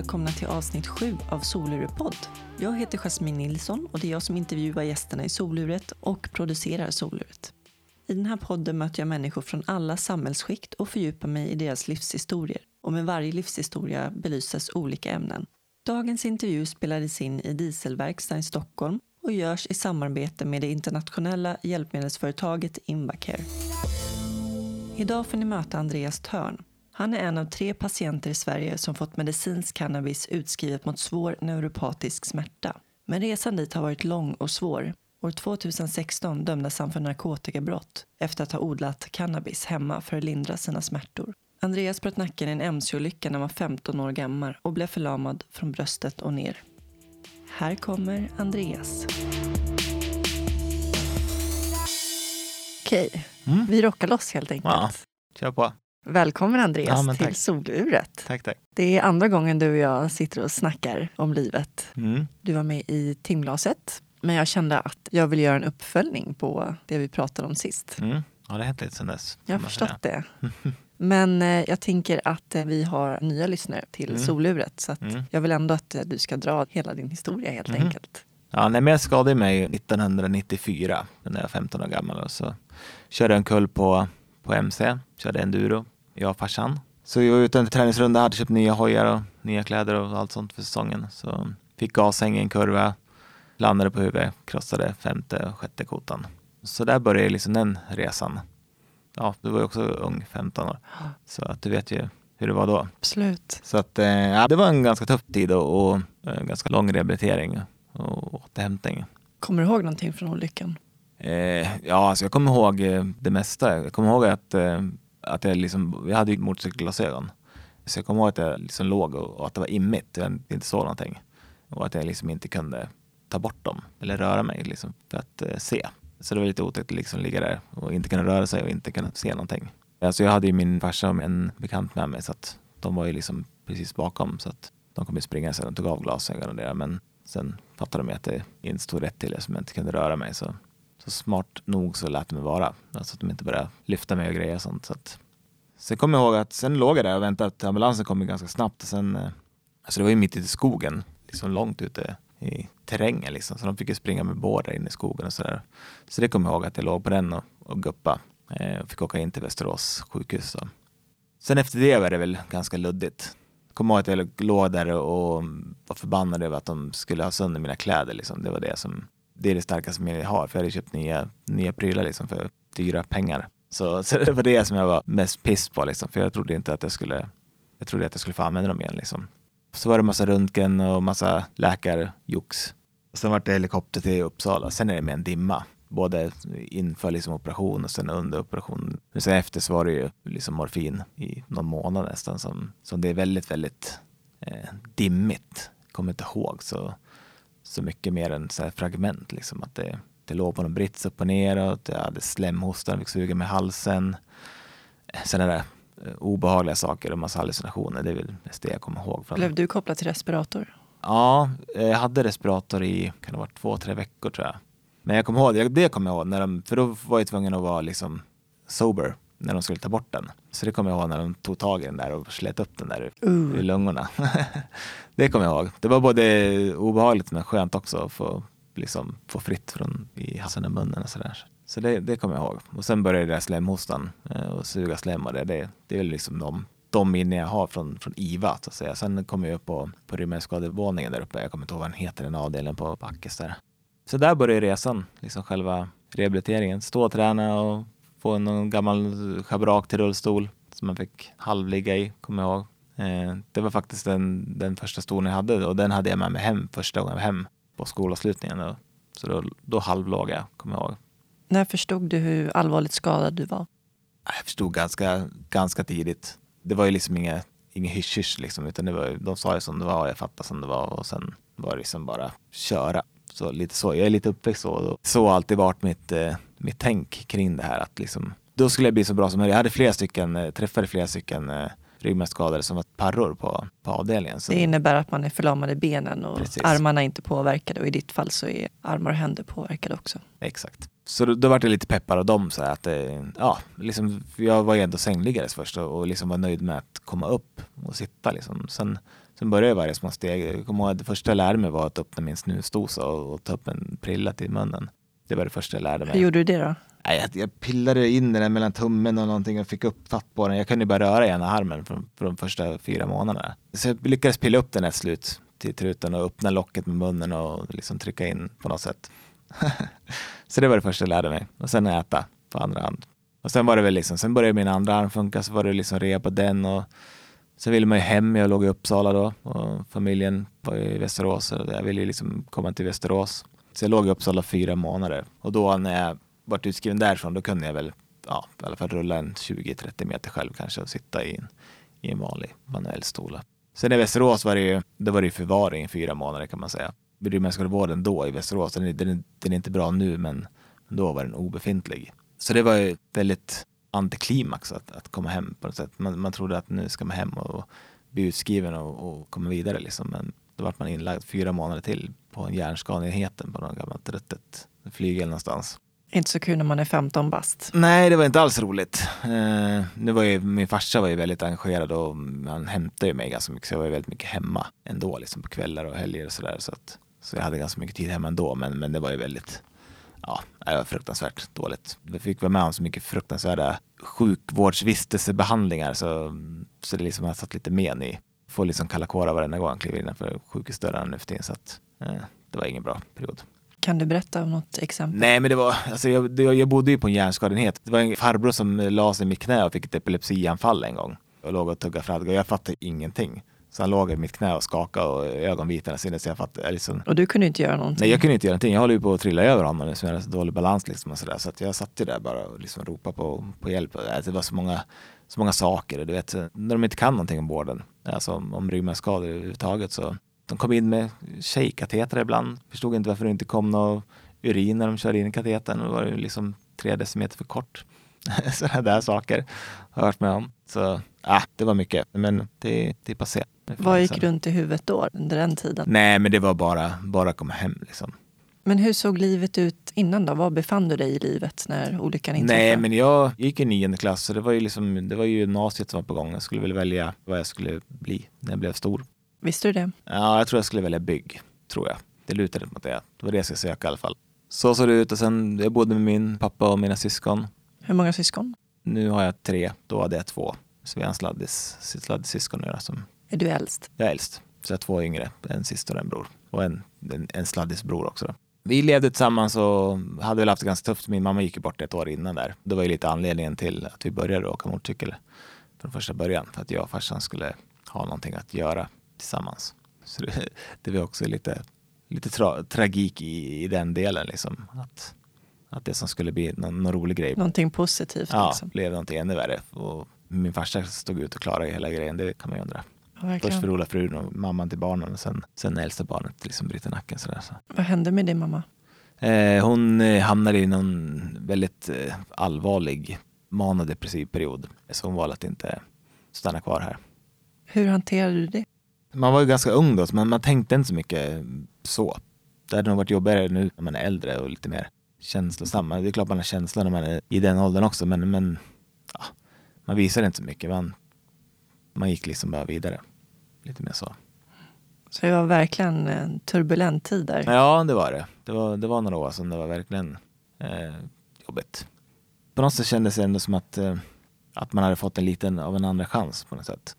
Välkomna till avsnitt 7 av Solurepodd. Jag heter Jasmine Nilsson och det är jag som intervjuar gästerna i Soluret och producerar Soluret. I den här podden möter jag människor från alla samhällsskikt och fördjupar mig i deras livshistorier. Och med varje livshistoria belyses olika ämnen. Dagens intervju spelades in i dieselverkstaden i Stockholm och görs i samarbete med det internationella hjälpmedelsföretaget Invacare. Idag får ni möta Andreas Törn. Han är en av tre patienter i Sverige som fått medicinsk cannabis utskrivet mot svår neuropatisk smärta. Men resan dit har varit lång och svår. År 2016 dömdes han för narkotikabrott efter att ha odlat cannabis hemma för att lindra sina smärtor. Andreas bröt nacken i en mc-olycka när han var 15 år gammal och blev förlamad från bröstet och ner. Här kommer Andreas. Okej, Mm. vi rockar loss helt enkelt. Ja, kör på. Välkommen Andreas Ja, till. Soluret. Tack, tack. Det är andra gången du och jag sitter och snackar om livet. Mm. Du var med i timglaset, men jag kände att jag vill göra en uppföljning på det vi pratade om sist. Mm. Ja, det har hänt lite sen dess. Jag har förstått säga. det. Men eh, jag tänker att eh, vi har nya lyssnare till Mm. Soluret så Mm. jag vill ändå att eh, du ska dra hela din historia helt Mhm. enkelt. Ja, nej, men jag skadade mig 1994 när jag var 15 år gammal och så körde jag en kull på, på MC, körde enduro, jag och farsan. Så jag var ute en träningsrunda, hade köpt nya hojar och nya kläder och allt sånt för säsongen. Så fick gashäng i en kurva, landade på huvudet, krossade femte och sjätte kotan. Så där började liksom den resan. Ja, du var ju också ung, 15 år. Så att du vet ju hur det var då. Absolut. Så att, eh, ja, det var en ganska tuff tid och, och eh, ganska lång rehabilitering och återhämtning. Kommer du ihåg någonting från olyckan? Eh, ja, alltså jag kommer ihåg eh, det mesta. Jag kommer ihåg att, eh, att jag, liksom, jag hade ju motorcykelglasögon. Så jag kommer ihåg att jag liksom låg och, och att det var immigt, jag inte såg någonting. Och att jag liksom inte kunde ta bort dem eller röra mig liksom, för att eh, se. Så det var lite otäckt att liksom ligga där och inte kunna röra sig och inte kunna se någonting. Alltså jag hade ju min farsa och en bekant med mig så att de var ju liksom precis bakom så att de kom ju springa sen och tog av glasögonen och det. Men sen fattade de att det inte stod rätt till eftersom jag inte kunde röra mig. Så smart nog så lät de mig vara. Alltså att de inte började lyfta mig och grejer och sånt. Så att, sen kommer jag ihåg att sen låg jag där och väntade att ambulansen kom ganska snabbt. Och sen, eh, alltså det var ju mitt ute i skogen, liksom långt ute i terrängen liksom. Så de fick ju springa med bår där inne i skogen och sådär. Så det kommer jag ihåg att jag låg på den och, och guppa. Eh, och fick åka in till Västerås sjukhus. Så. Sen efter det var det väl ganska luddigt. Jag kommer ihåg att jag låg där och var förbannad över att de skulle ha sönder mina kläder. Liksom. Det var det som, det är det starkaste minne jag har. För jag hade köpt nya, nya prylar liksom, för dyra pengar. Så, så det var det som jag var mest piss på liksom. För jag trodde inte att jag skulle, jag trodde att jag skulle få använda dem igen liksom. Så var det massa röntgen och massa läkarjox. Sen var det helikopter till Uppsala. Sen är det med en dimma. Både inför liksom operation och sen under operation. Men sen efter så var det ju liksom morfin i någon månad nästan. Som, som det är väldigt, väldigt eh, dimmigt. Kommer inte ihåg så, så mycket mer än så fragment. Liksom. Att det, det låg på någon brits upp och neråt. Jag hade slemhosta, fick suga med halsen. Sen är det eh, obehagliga saker och massa hallucinationer. Det är väl mest det jag kommer ihåg. Blev du kopplad till respirator? Ja, jag hade respirator i, kan det varit två, tre veckor tror jag. Men jag kommer ihåg, det- det kommer jag ihåg, när de, för då var jag tvungen att vara liksom sober när de skulle ta bort den. Så det kommer jag ihåg när de tog tag i den där och slet upp den där Uh. ur lungorna. det kommer jag ihåg. Det var både obehagligt men skönt också att få, liksom, få fritt från i halsen och munnen och sådär. Så det, det kommer jag ihåg. Och sen började det där slemhostan eh, och suga slem och det, det, det är väl liksom de, de minnen jag har från, från IVA så att säga. Sen kom jag upp på, på rymdskadevåningen där uppe. Jag kommer inte ihåg vad den heter, den avdelningen på Backes där. Så där började resan, liksom själva rehabiliteringen. Stå och träna och få någon gammal schabrak till rullstol som man fick halvligga i, kommer jag ihåg. Eh, det var faktiskt den, den första stolen jag hade och den hade jag med mig hem första gången jag var hem på skolavslutningen. Då. Så då, då halvlåg jag, kommer jag ihåg. När förstod du hur allvarligt skadad du var? Jag förstod ganska, ganska tidigt. Det var ju liksom inget, inget hysch liksom, utan det var, de sa ju som det var och jag fattade som det var och sen var det liksom bara köra. Så lite så, jag är lite uppväxt så. Så har alltid varit mitt, eh, mitt tänk kring det här att liksom, då skulle jag bli så bra som möjligt. Jag hade flera stycken, eh, träffade flera stycken eh, ryggmärgsskadade som var parror på, på avdelningen. Så Det innebär att man är förlamad i benen och Precis. armarna är inte påverkade och i ditt fall så är armar och händer påverkade också. Exakt. Så då, då var jag lite peppad av dem. Så att, eh, ja, liksom, jag var ju ändå sängliggares först och, och liksom var nöjd med att komma upp och sitta. Liksom. Sen, sen började jag varje små steg. Jag kommer ihåg att det första jag lärde mig var att öppna min snusdosa och, och ta upp en prilla till munnen. Det var det första jag lärde mig. Hur gjorde du det då? Jag, jag pillade in den mellan tummen och någonting och fick upp fatt på den. Jag kunde bara röra ena armen för, för de första fyra månaderna. Så jag lyckades pilla upp den ett slut till truten och öppna locket med munnen och liksom trycka in på något sätt. så det var det första jag lärde mig. Och sen äta på andra hand. Och sen var det väl liksom, sen började min andra arm funka, så var det liksom rea på den och sen ville man ju hem. Jag låg i Uppsala då och familjen var i Västerås. Så jag ville liksom komma till Västerås. Så jag låg i Uppsala fyra månader och då när jag vart utskriven därifrån då kunde jag väl ja, i alla fall rulla en 20-30 meter själv kanske och sitta i en, i en vanlig manuell stol. Sen i Västerås var det ju, då var det förvaring i fyra månader kan man säga. Rymdmänniskovården då i Västerås, den, den, den är inte bra nu men då var den obefintlig. Så det var ju väldigt antiklimax att, att komma hem på något sätt. Man, man trodde att nu ska man hem och bli utskriven och, och komma vidare liksom. Men då vart man inlagd fyra månader till på en på något gammalt ruttet flygel någonstans. Inte så kul när man är 15 bast. Nej, det var inte alls roligt. Eh, nu var ju, min farsa var ju väldigt engagerad och han hämtade ju mig ganska mycket så jag var ju väldigt mycket hemma ändå liksom på kvällar och helger och sådär. Så, så jag hade ganska mycket tid hemma ändå men, men det var ju väldigt Ja, det var fruktansvärt dåligt. Vi fick vara med om så mycket fruktansvärda sjukvårdsvistelsebehandlingar så, så det liksom har satt lite men i. Får liksom kalla kårar varenda gång han kliver innanför sjukhusdörrarna nu för tiden så att det var ingen bra period. Kan du berätta om något exempel? Nej, men det var, alltså jag, jag bodde ju på en hjärnskadeenhet. Det var en farbror som la sig i mitt knä och fick ett epilepsianfall en gång. Och låg och tuggade fradga. Jag fattade ingenting. Så han låg i mitt knä och skakade och ögonvitorna sinne. Så jag fattade, liksom... Och du kunde inte göra någonting? Nej, jag kunde inte göra någonting. Jag håller ju på att trilla över honom nu, så jag hade så dålig balans liksom och. Så att jag satt ju där bara och liksom ropade på, på hjälp. Det var så många, så många saker. Du vet, när de inte kan någonting om vården, alltså om, om ryggmärgsskador överhuvudtaget så de kom in med tjejkatetrar ibland. Förstod inte varför det inte kom någon urin när de körde in i katetern. Då var det liksom tre decimeter för kort. Sådana där saker har jag varit med om. Så ah, det var mycket, men det, det är passé. Vad gick runt i huvudet då, under den tiden? Nej, men det var bara, bara komma hem liksom. Men hur såg livet ut innan då? Var befann du dig i livet när olyckan inträffade? Nej, men jag gick i nionde klass så det var ju liksom, det var ju gymnasiet som var på gång. Jag skulle väl välja vad jag skulle bli när jag blev stor. Visste du det? Ja, jag tror jag skulle välja bygg, tror jag. Det lutade mot det. Det var det jag skulle söka i alla fall. Så såg det ut och sen jag bodde med min pappa och mina syskon. Hur många syskon? Nu har jag tre, då hade jag två. Så vi har en sladdis, sladdis syskon nu som... Är du äldst? Jag är äldst. Så jag har två yngre, en syster och en bror. Och en, en, en sladdisbror också. Då. Vi levde tillsammans och hade väl haft det ganska tufft. Min mamma gick ju bort ett år innan där. Det var ju lite anledningen till att vi började åka motorcykel från första början. För att jag och farsan skulle ha någonting att göra tillsammans. Så det, det var också lite, lite tra, tragik i, i den delen. Liksom. Att, att det som skulle bli någon, någon rolig grej. Någonting positivt. Ja, liksom. blev någonting ännu värre. Och min farsa stod ut och klarade hela grejen. Det kan man ju undra. Ja, Först förlorade frun och mamman till barnen och sen, sen äldsta barnet liksom bryter nacken. Sådär, så. Vad hände med din mamma? Eh, hon eh, hamnade i någon väldigt eh, allvarlig manodepressiv period. Så hon valde att inte stanna kvar här. Hur hanterade du det? Man var ju ganska ung då, så man, man tänkte inte så mycket så. Det hade nog varit jobbigare nu när man är äldre och lite mer känslosam. Det är klart man har känslor när man är i den åldern också, men, men ja, man visar inte så mycket. Man, man gick liksom bara vidare. Lite mer så. Så det var verkligen en turbulent tid där. Ja, det var det. Det var, det var några år som det var verkligen eh, jobbigt. På något sätt kändes det ändå som att, eh, att man hade fått en liten av en andra chans på något sätt.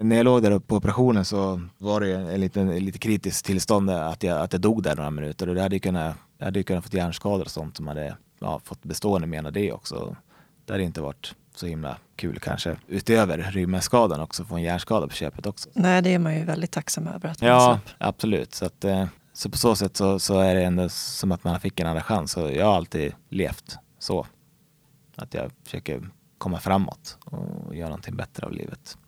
När jag låg där uppe på operationen så var det en liten, en lite kritiskt tillstånd att jag, att jag dog där några minuter och det hade ju kunnat, jag hade ju kunnat fått hjärnskador och sånt som hade ja, fått bestående men av det också. Det hade inte varit så himla kul kanske. Utöver ryggmärgsskadan också få en hjärnskada på köpet också. Nej, det är man ju väldigt tacksam över att man Ja, slapp. absolut. Så, att, eh, så på så sätt så, så är det ändå som att man fick en andra chans. Och jag har alltid levt så. Att jag försöker komma framåt och göra någonting bättre av livet.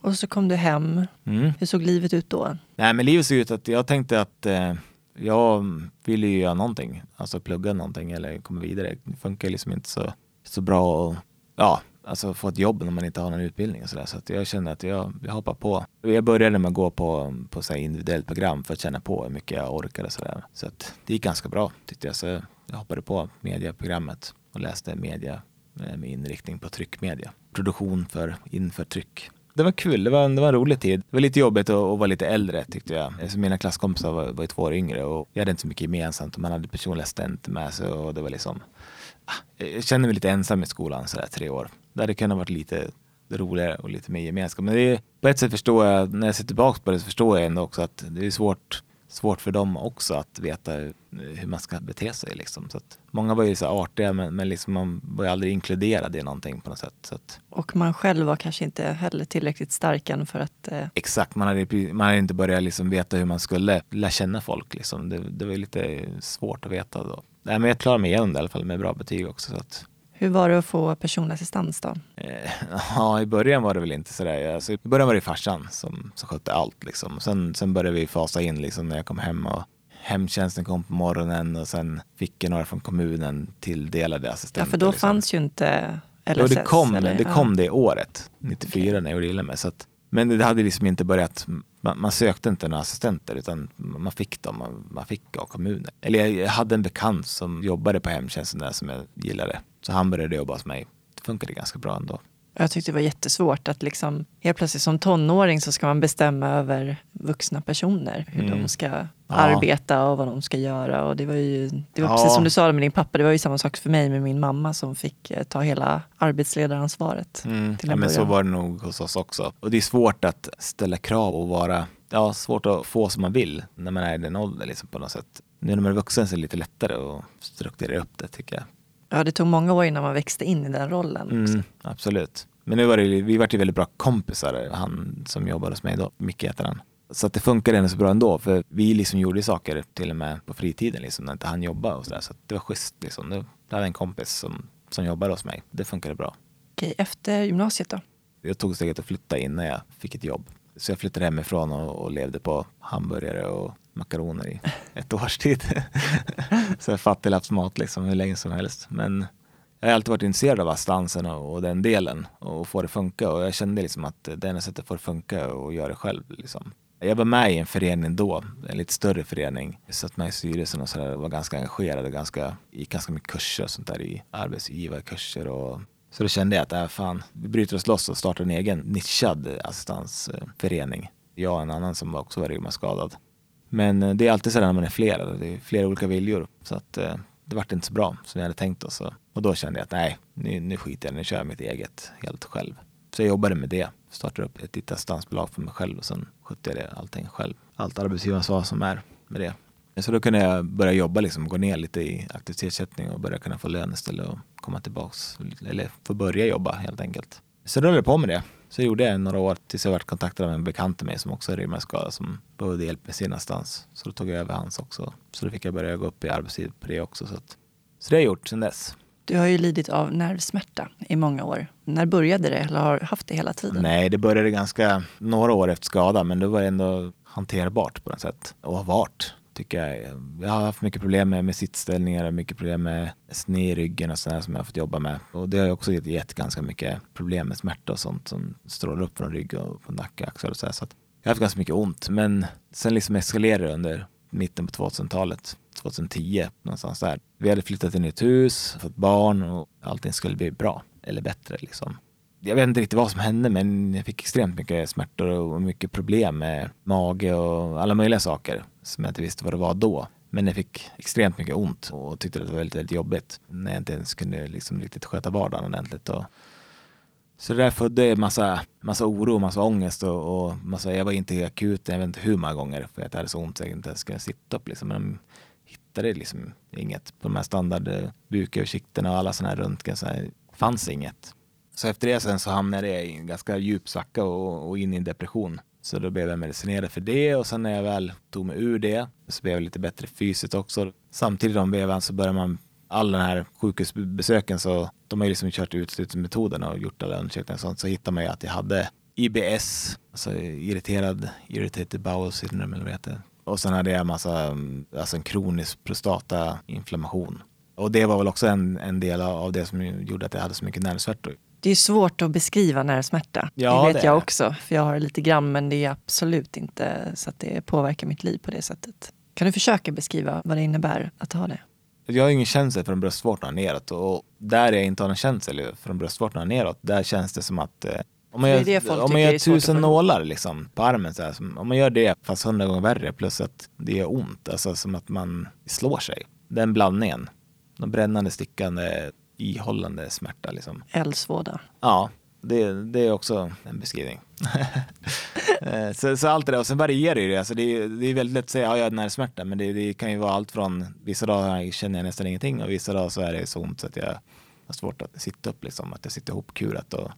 Och så kom du hem. Mm. Hur såg livet ut då? Nej men livet såg ut att jag tänkte att eh, jag ville ju göra någonting. Alltså plugga någonting eller komma vidare. Det funkar liksom inte så, så bra att ja, alltså få ett jobb när man inte har någon utbildning och sådär. Så att jag kände att jag, jag hoppar på. Jag började med att gå på, på så individuellt program för att känna på hur mycket jag orkade och sådär. Så att det gick ganska bra tyckte jag. Så jag hoppade på medieprogrammet och läste media eh, med inriktning på tryckmedia. Produktion för inför tryck. Det var kul, det var, en, det var en rolig tid. Det var lite jobbigt att, att vara lite äldre tyckte jag. Så mina klasskompisar var, var två år yngre och jag hade inte så mycket gemensamt. Man hade personliga studenter med sig och det var liksom ah, jag kände mig lite ensam i skolan sådär tre år. Det hade kunnat varit lite roligare och lite mer gemenskap. Men det är, på ett sätt förstår jag, när jag ser tillbaka på det så förstår jag ändå också att det är svårt svårt för dem också att veta hur man ska bete sig. Liksom. Så att många var ju så artiga men, men liksom man var ju aldrig inkluderad i någonting på något sätt. Så att... Och man själv var kanske inte heller tillräckligt stark än för att... Eh... Exakt, man hade, man hade inte börjat liksom veta hur man skulle lära känna folk. Liksom. Det, det var lite svårt att veta då. Nej, men jag klarade mig igenom det i alla fall med bra betyg också. Så att... Hur var det att få personlig assistans då? Eh, ja, i början var det väl inte sådär. Alltså, I början var det farsan som, som skötte allt. Liksom. Sen, sen började vi fasa in liksom, när jag kom hem. Och hemtjänsten kom på morgonen och sen fick jag några från kommunen tilldelade assistenter. Ja, för då liksom. fanns ju inte LSS. Jo, det kom, eller? det, kom det året, 94 okay. när jag gjorde illa mig. Så att, men det hade liksom inte börjat, man, man, sökte inte några assistenter utan man fick dem, man, man fick av kommunen. Eller jag, jag, hade en bekant som jobbade på hemtjänsten där som jag gillade. Så han började jobba hos mig. Det funkade ganska bra ändå. Jag tyckte det var jättesvårt att liksom, helt plötsligt som tonåring så ska man bestämma över vuxna personer. Hur mm. de ska ja. arbeta och vad de ska göra. Och det var ju det var ja. precis som du sa med din pappa, det var ju samma sak för mig med min mamma som fick eh, ta hela arbetsledaransvaret. Mm. ja, men så var det nog hos oss också. Och det är svårt att ställa krav och vara, ja svårt att få som man vill när man är i den åldern liksom på något sätt. Nu när man är vuxen så är det lite lättare att strukturera upp det tycker jag. Ja, det tog många år innan man växte in i den rollen. Mm, absolut. Men nu var det, vi var ju väldigt bra kompisar, han som jobbade hos mig då, Micke heter han. Så att det funkade ändå så bra ändå, för vi liksom gjorde saker till och med på fritiden liksom, när inte han jobbade och sådär. Så, så det var schysst liksom. Jag hade en kompis som, som jobbade hos mig. Det funkade bra. Okej, efter gymnasiet då? Jag tog steget att flytta innan jag fick ett jobb. Så jag flyttade hemifrån och, och levde på hamburgare och makaroner i ett års tid. så fattiglappsmat liksom hur länge som helst. Men jag har alltid varit intresserad av assistansen och, och den delen och få det funka och jag kände liksom att det enda sättet att få det funka och göra det själv. Liksom. Jag var med i en förening då, en lite större förening. Jag satt med i styrelsen och så där, var ganska engagerad och ganska, gick ganska mycket kurser och sånt där i arbetsgivarkurser och så då kände jag att äh, fan, vi bryter oss loss och startar en egen nischad assistansförening. Jag och en annan som också var ryggmärgsskadad. Men eh, det är alltid så när man är flera, det är flera olika viljor. Så att eh, det vart inte så bra som jag hade tänkt. Och, och då kände jag att nej, nu, nu skiter jag nu kör jag mitt eget helt själv. Så jag jobbade med det, startade upp ett litet assistansbolag för mig själv och sen skötte jag det allting själv. Allt arbetsgivaransvar som är med det. Så då kunde jag börja jobba, liksom, gå ner lite i aktivitetsersättning och börja kunna få lön istället och komma tillbaks. Eller få börja jobba helt enkelt. Så då höll jag på med det. Så gjorde jag några år tills jag var kontaktad av en bekant till mig som också är ryggmärgsskadad som behövde hjälp med sin assistans. Så då tog jag över hans också. Så då fick jag börja gå upp i arbetstid på det också. Så, att, så det har jag gjort sedan dess. Du har ju lidit av nervsmärta i många år. När började det eller har du haft det hela tiden? Nej, det började ganska några år efter skada men det var ändå hanterbart på något sätt och har varit tycker jag. Jag har haft mycket problem med, med sittställningar och mycket problem med sned i ryggen och sådär som jag har fått jobba med. Och det har också gett, gett ganska mycket problem med smärta och sånt som strålar upp från rygg och på nacke, axlar och sådär. Så att jag har haft ganska mycket ont. Men sen liksom eskalerade det under mitten på 2000-talet. 2010 någonstans där. Vi hade flyttat in i ett hus, fått barn och allting skulle bli bra eller bättre liksom jag vet inte riktigt vad som hände men jag fick extremt mycket smärtor och mycket problem med mage och alla möjliga saker som jag inte visste vad det var då. Men jag fick extremt mycket ont och tyckte att det var väldigt, väldigt jobbigt när jag inte ens kunde liksom riktigt sköta vardagen ordentligt. Och så det där födde massa, massa oro, massa ångest och, och massa, jag var inte i akuten, jag vet inte hur många gånger för att jag hade så ont så jag inte ens kunde sitta upp liksom. Men de hittade liksom inget på de här standard buköversikterna och alla sådana här röntgen så här, fanns inget. Så efter det sen så hamnade jag i en ganska djup svacka och, och in i en depression. Så då blev jag medicinerad för det och sen när jag väl tog mig ur det så blev jag lite bättre fysiskt också. Samtidigt om vevan så börjar man all den här sjukhusbesöken så de har ju liksom kört uteslutningsmetoden och gjort alla undersökningar och sånt så hittar man ju att jag hade IBS, alltså irriterad, irritated bowel syndrome eller vad det heter. Och sen hade jag massa, alltså en kronisk prostatainflammation. Och det var väl också en, en del av det som gjorde att jag hade så mycket nervsvärtor. Det är svårt att beskriva nervsmärta. Ja, det vet det jag också. För jag har lite grann men det är absolut inte så att det påverkar mitt liv på det sättet. Kan du försöka beskriva vad det innebär att ha det? Jag har ingen känsel från bröstvårtorna neråt och där jag inte har någon känsel från bröstvårtorna neråt, där känns det som att eh, om man Det gör, det om man gör tusen nålar liksom på armen, så här, om man gör det fast hundra gånger värre plus att det gör ont, alltså som att man slår sig. Den blandningen, någon brännande, stickande, ihållande smärta liksom. Eldsvåda. Ja, det, det är också en beskrivning. Eh, så, så allt det där, och sen varierar ju det. Alltså det, är, det är väldigt lätt att säga, ja jag har nervsmärta, men det, det kan ju vara allt från, vissa dagar känner jag nästan ingenting och vissa dagar så är det så ont så att jag har svårt att sitta upp, liksom, att jag sitter ihopkurat och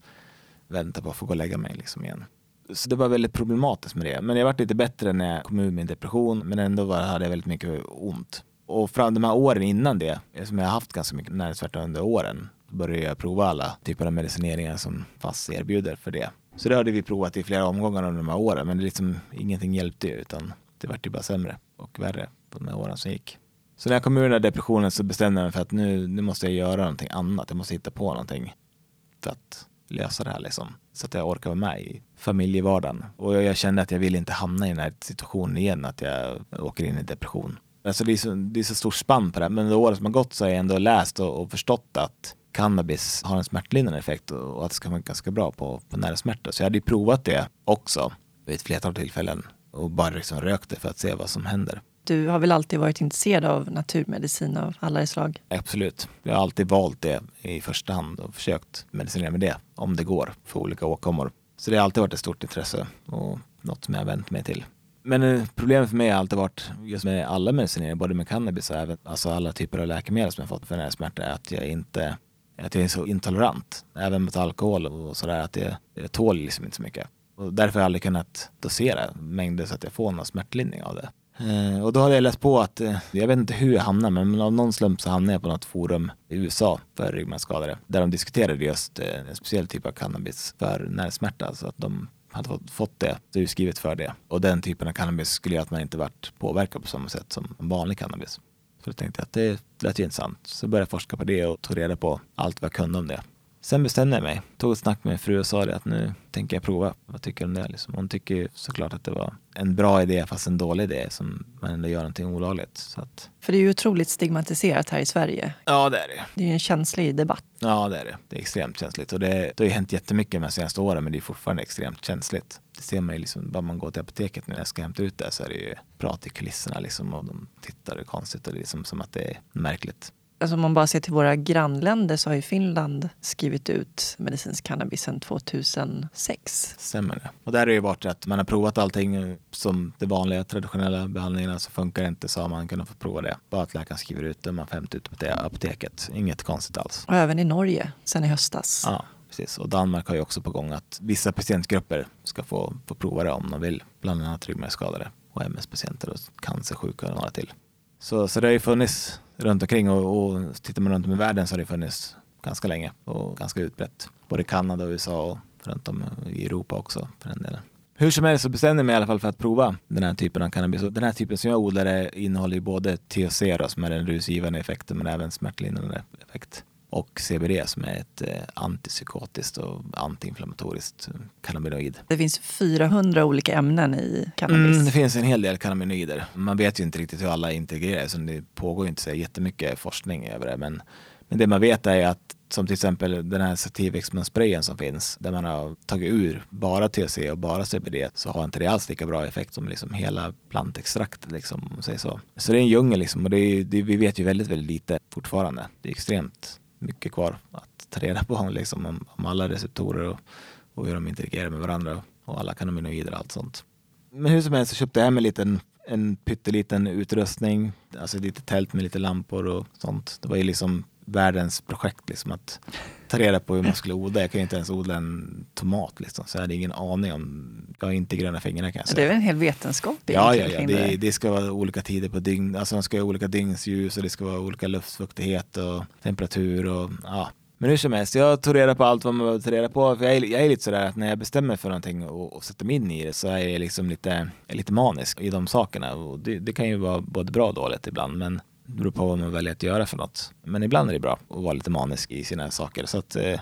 väntar på att få gå och lägga mig liksom igen. Så det var väldigt problematiskt med det. Men jag varit lite bättre när jag kom ur min depression, men ändå var, hade jag väldigt mycket ont. Och fram de här åren innan det, som jag har haft ganska mycket näringsvärta under åren, började jag prova alla typer av medicineringar som FASS erbjuder för det. Så det hade vi provat i flera omgångar under de här åren, men det liksom, ingenting hjälpte ju, utan det vart ju bara sämre och värre på de här åren som gick. Så när jag kom ur den här depressionen så bestämde jag mig för att nu, nu måste jag göra någonting annat, jag måste hitta på någonting för att lösa det här liksom. Så att jag orkar vara med i familjevardagen. Och jag, jag kände att jag ville inte hamna i den här situationen igen, att jag åker in i depression. Alltså det är så, det är så stort spann på det här. Men under åren som har gått så har jag ändå läst och, och förstått att cannabis har en smärtlindrande effekt och, och att det ska vara ganska bra på, på nervsmärta. Så jag hade ju provat det också vid ett flertal tillfällen och bara liksom rökt det för att se vad som händer. Du har väl alltid varit intresserad av naturmedicin av alla slag? Absolut. Jag har alltid valt det i första hand och försökt medicinera med det om det går för olika åkommor. Så det har alltid varit ett stort intresse och något som jag har vänt mig till. Men eh, problemet för mig har alltid varit just med alla medicineringar, både med cannabis och även alltså alla typer av läkemedel som jag fått för nervsmärta, är att jag inte att jag är så intolerant, även mot alkohol och sådär, att jag, jag tål liksom inte så mycket. Och därför har jag aldrig kunnat dosera mängder så att jag får någon smärtlindring av det. Eh, och då hade jag läst på att, eh, jag vet inte hur jag hamnade, men av någon slump så hamnade jag på något forum i USA för ryggmärgsskadade. Där de diskuterade just eh, en speciell typ av cannabis för nervsmärta. Så att de hade fått, det, det skrivet för det. Och den typen av cannabis skulle göra att man inte varit påverkad på samma sätt som vanlig cannabis. Så då tänkte jag att det lät ju intressant. Så började jag forska på det och tog reda på allt vad jag kunde om det. Sen bestämde jag mig, tog ett snack med min fru och sa det att nu tänker jag prova. Vad tycker du om det? Liksom. Hon tycker såklart att det var en bra idé fast en dålig idé som man ändå gör någonting olagligt. Så att, För det är ju otroligt stigmatiserat här i Sverige. ja det är det. Det är ju en känslig debatt. Ja det är det. Det är extremt känsligt och det, det har ju hänt jättemycket de senaste åren men det är fortfarande extremt känsligt. Det ser man ju liksom, bara man går till apoteket när jag ska hämta ut det så är det ju prat i kulisserna liksom och de tittar konstigt och det är liksom som att det är märkligt. Alltså om man bara ser till våra grannländer så har ju Finland skrivit ut medicinsk cannabis sedan 2006. Stämmer det. Och där har det ju varit att man har provat allting som de vanliga traditionella behandlingarna så funkar det inte så har man kunnat få prova det. Bara att läkaren skriver ut det, man får hämta ut det på det apoteket. Inget konstigt alls. Och även i Norge sen i höstas. Ja, precis. Och Danmark har ju också på gång att vissa patientgrupper ska få, få prova det om de vill. Bland annat ryggmärgsskadade och MS-patienter och cancersjuka och några till. Så, så det har ju funnits runt omkring och, och tittar man runt om i världen så har det funnits ganska länge och ganska utbrett. Både i Kanada och USA och runt om i Europa också för den delen. Hur som helst så bestämde jag mig i alla fall för att prova den här typen av cannabis. Och den här typen som jag odlar innehåller ju både THC då, som är den rusgivande effekten men även smärtlindrande effekt. Och CBD som är ett eh, antipsykotiskt och antiinflammatoriskt eh, cannabinoid. Det finns 400 olika ämnen i cannabis. Mm, det finns en hel del cannabinoider. Man vet ju inte riktigt hur alla integreras. så Det pågår ju inte så jättemycket forskning över det. Men, men det man vet är att som till exempel den här sativexmansprayen som finns där man har tagit ur bara THC och bara CBD så har inte det alls lika bra effekt som liksom hela plantextraktet liksom, så. Så det är en djungel liksom och det är, det, vi vet ju väldigt, väldigt lite fortfarande. Det är extremt mycket kvar att ta reda på liksom, om, om alla receptorer och, och hur de interagerar med varandra och alla kanaminoider och allt sånt. Men hur som helst så köpte jag hem en liten en pytteliten utrustning, alltså lite tält med lite lampor och sånt. Det var ju liksom världens projekt liksom att ta reda på hur man skulle odla. Jag kan ju inte ens odla en tomat liksom, så jag hade ingen aning om, jag har inte gröna fingrar kan jag Det är säga. väl en hel vetenskap Ja, ja, ja. Det, det ska vara olika tider på dygn, alltså de ska ha olika dygnsljus och det ska vara olika luftfuktighet och temperatur och ja. Men hur som helst, jag tog reda på allt vad man behöver ta reda på. För jag, är, jag är lite sådär att när jag bestämmer för någonting och, och sätter mig in i det så är jag liksom lite, lite manisk i de sakerna. Och det, det kan ju vara både bra och dåligt ibland. Men beror på vad man väljer att göra för något. Men ibland är det bra att vara lite manisk i sina saker. Så att eh,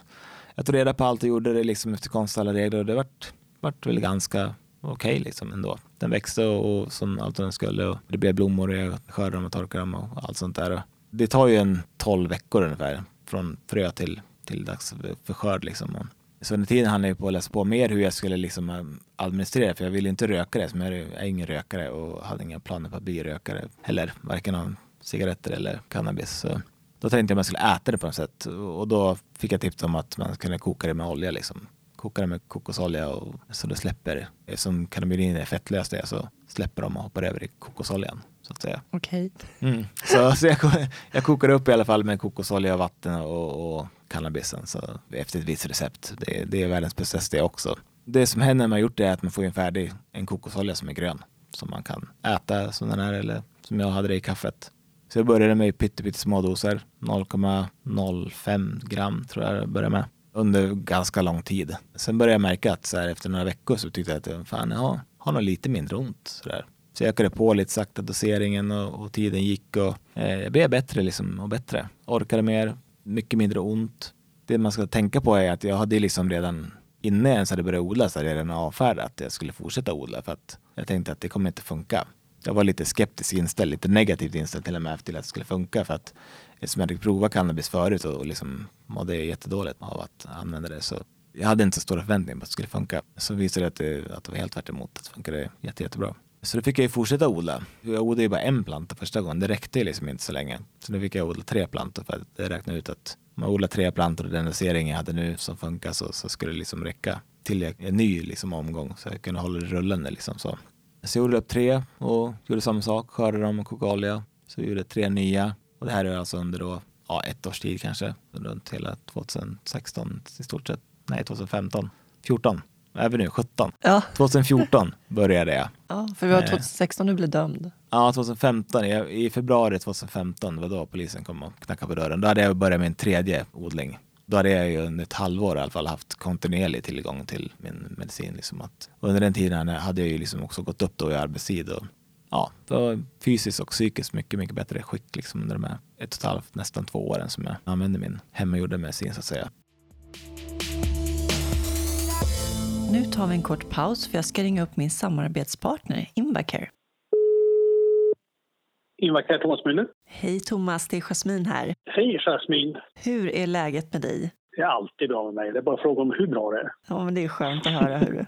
jag tog reda på allt och gjorde det liksom efter konstnärliga regler och det vart, vart väl ganska okej liksom ändå. Den växte och, och som allt den skulle och det blev blommor och jag skördade dem och torkade dem och allt sånt där. Det tar ju en 12 veckor ungefär från frö till, till dags för skörd liksom. Så under tiden hann jag på att läsa på mer hur jag skulle liksom eh, administrera för jag ville inte röka det. Som jag är ingen rökare och hade inga planer på att bli rökare heller. Varken av cigaretter eller cannabis. Så då tänkte jag att man skulle äta det på något sätt. Och då fick jag tips om att man kunde koka det med olja liksom. Koka det med kokosolja och så det släpper. Eftersom cannabidin är fettlöst det så släpper de och hoppar över i kokosoljan. Så att säga. Okej. Okay. Mm. Så, så jag, jag kokar upp i alla fall med kokosolja, vatten och, och cannabisen så efter ett visst recept. Det, det är världens bästa det också. Det som händer när man gjort det är att man får en färdig en kokosolja som är grön som man kan äta som den är eller som jag hade det i kaffet. Så jag började med pyttesmå doser, 0,05 gram tror jag jag började med under ganska lång tid. Sen började jag märka att så här, efter några veckor så tyckte jag att fan, jag har nog lite mindre ont. Så, där. så jag ökade på lite sakta doseringen och, och tiden gick och eh, jag blev bättre liksom, och bättre. Orkade mer, mycket mindre ont. Det man ska tänka på är att jag hade liksom redan innan jag ens hade börjat odla så hade jag redan avfärdat att jag skulle fortsätta odla för att jag tänkte att det kommer inte funka. Jag var lite skeptisk inställd, lite negativt inställd till och med till att det skulle funka för att eftersom jag hade provat cannabis förut och liksom mådde jättedåligt av att använda det så jag hade inte så stora förväntningar på att det skulle funka. Så visade det att det, att det var helt tvärt emot, att det funkade jätte, jättebra. Så då fick jag ju fortsätta odla. Jag odlade ju bara en planta första gången. Det räckte ju liksom inte så länge. Så nu fick jag odla tre plantor för att räkna ut att om jag odlar tre plantor och den dosering jag hade nu som funkar så, så skulle det liksom räcka till en ny liksom omgång så jag kunde hålla det rullande liksom så. Så jag odlade upp tre och gjorde samma sak, skördade dem och kokade olja. Så jag gjorde tre nya och det här är alltså under då, ja, ett års tid kanske, runt hela 2016 i stort sett. Nej, 2015, 14 även nu 17. Ja. 2014 började jag. Ja, för det var 2016 du blev dömd. Ja, 2015. I februari 2015, det var då polisen kom och knackade på dörren. Då hade jag börjat med en tredje odling. Då hade jag ju under ett halvår i alla fall haft kontinuerlig tillgång till min medicin. Liksom att under den tiden hade jag ju liksom också gått upp då i arbetstid. Och, ja, det var fysiskt och psykiskt mycket, mycket bättre skick liksom under de här ett och ett halvt, nästan två åren som jag använde min hemmagjorda medicin så att säga. Nu tar vi en kort paus för jag ska ringa upp min samarbetspartner Invacare. Invacare Thomas Müller. Hej Thomas, det är Jasmin här. Hej Jasmin. Hur är läget med dig? Det är alltid bra med mig. Det är bara fråga om hur bra det är. Ja, men det är skönt att höra. Hur.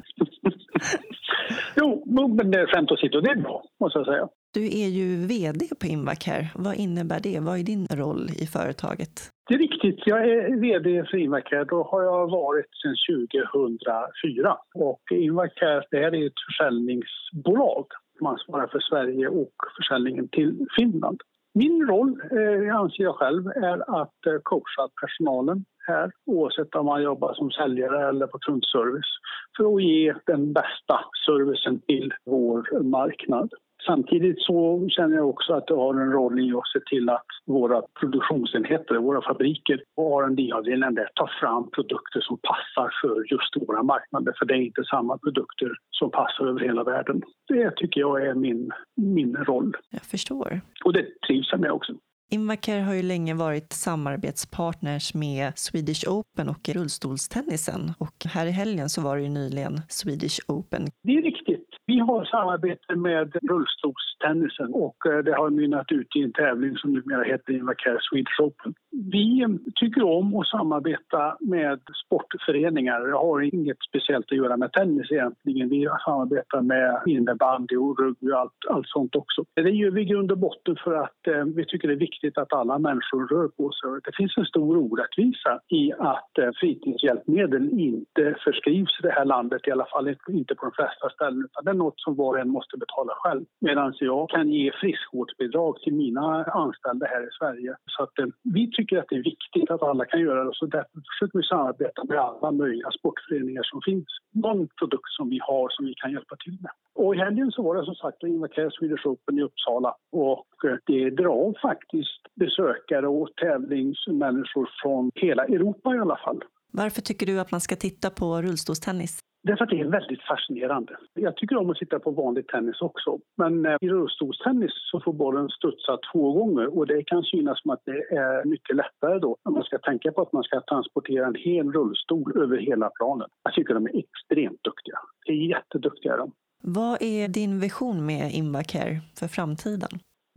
jo, men det är skämt åsido. Det är bra, måste jag säga. Du är ju VD på Invacare. Vad innebär det? Vad är din roll i företaget? Det är riktigt. Jag är VD för Invacare. Då har jag varit sedan 2004. Och Invacare det här är ett försäljningsbolag. Man svarar för Sverige och försäljningen till Finland. Min roll, eh, anser jag själv, är att eh, coacha personalen här oavsett om man jobbar som säljare eller på kundservice för att ge den bästa servicen till vår marknad. Samtidigt så känner jag också att det har en roll i att se till att våra produktionsenheter, våra fabriker och R&D-avdelningen där tar fram produkter som passar för just våra marknader. För det är inte samma produkter som passar över hela världen. Det tycker jag är min, min roll. Jag förstår. Och det trivs jag med också. Invacare har ju länge varit samarbetspartners med Swedish Open och rullstolstennisen. Och här i helgen så var det ju nyligen Swedish Open. Det är riktigt. Vi har samarbete med rullstolstennisen och eh, det har mynnat ut i en tävling som numera heter Invacare Swedish Open. Vi eh, tycker om att samarbeta med sportföreningar. Det har inget speciellt att göra med tennis egentligen. Vi samarbetar med innebandy och rugby och allt, allt sånt också. Det gör vi i grund och botten för att eh, vi tycker det är viktigt att alla människor rör på sig. Det finns en stor orättvisa i att eh, fritidshjälpmedel inte förskrivs i det här landet, i alla fall inte på de flesta ställen. Utan det är något som var och en måste betala själv. Medan jag kan ge friskvårdsbidrag till mina anställda här i Sverige. Så att, eh, vi tycker att det är viktigt att alla kan göra det. Så därför försöker vi samarbeta med alla möjliga sportföreningar som finns. Någon produkt som vi har som vi kan hjälpa till med. Och i helgen så var det som sagt Invacare Swedish Open i Uppsala och eh, det drar faktiskt besökare och tävlingsmänniskor från hela Europa i alla fall. Varför tycker du att man ska titta på rullstolstennis? Därför att det är väldigt fascinerande. Jag tycker om att titta på vanlig tennis också. Men eh, i rullstolstennis så får bollen studsa två gånger och det kan synas som att det är mycket lättare då man ska tänka på att man ska transportera en hel rullstol över hela planen. Jag tycker de är extremt duktiga. De är jätteduktiga de. Vad är din vision med Invacare för framtiden?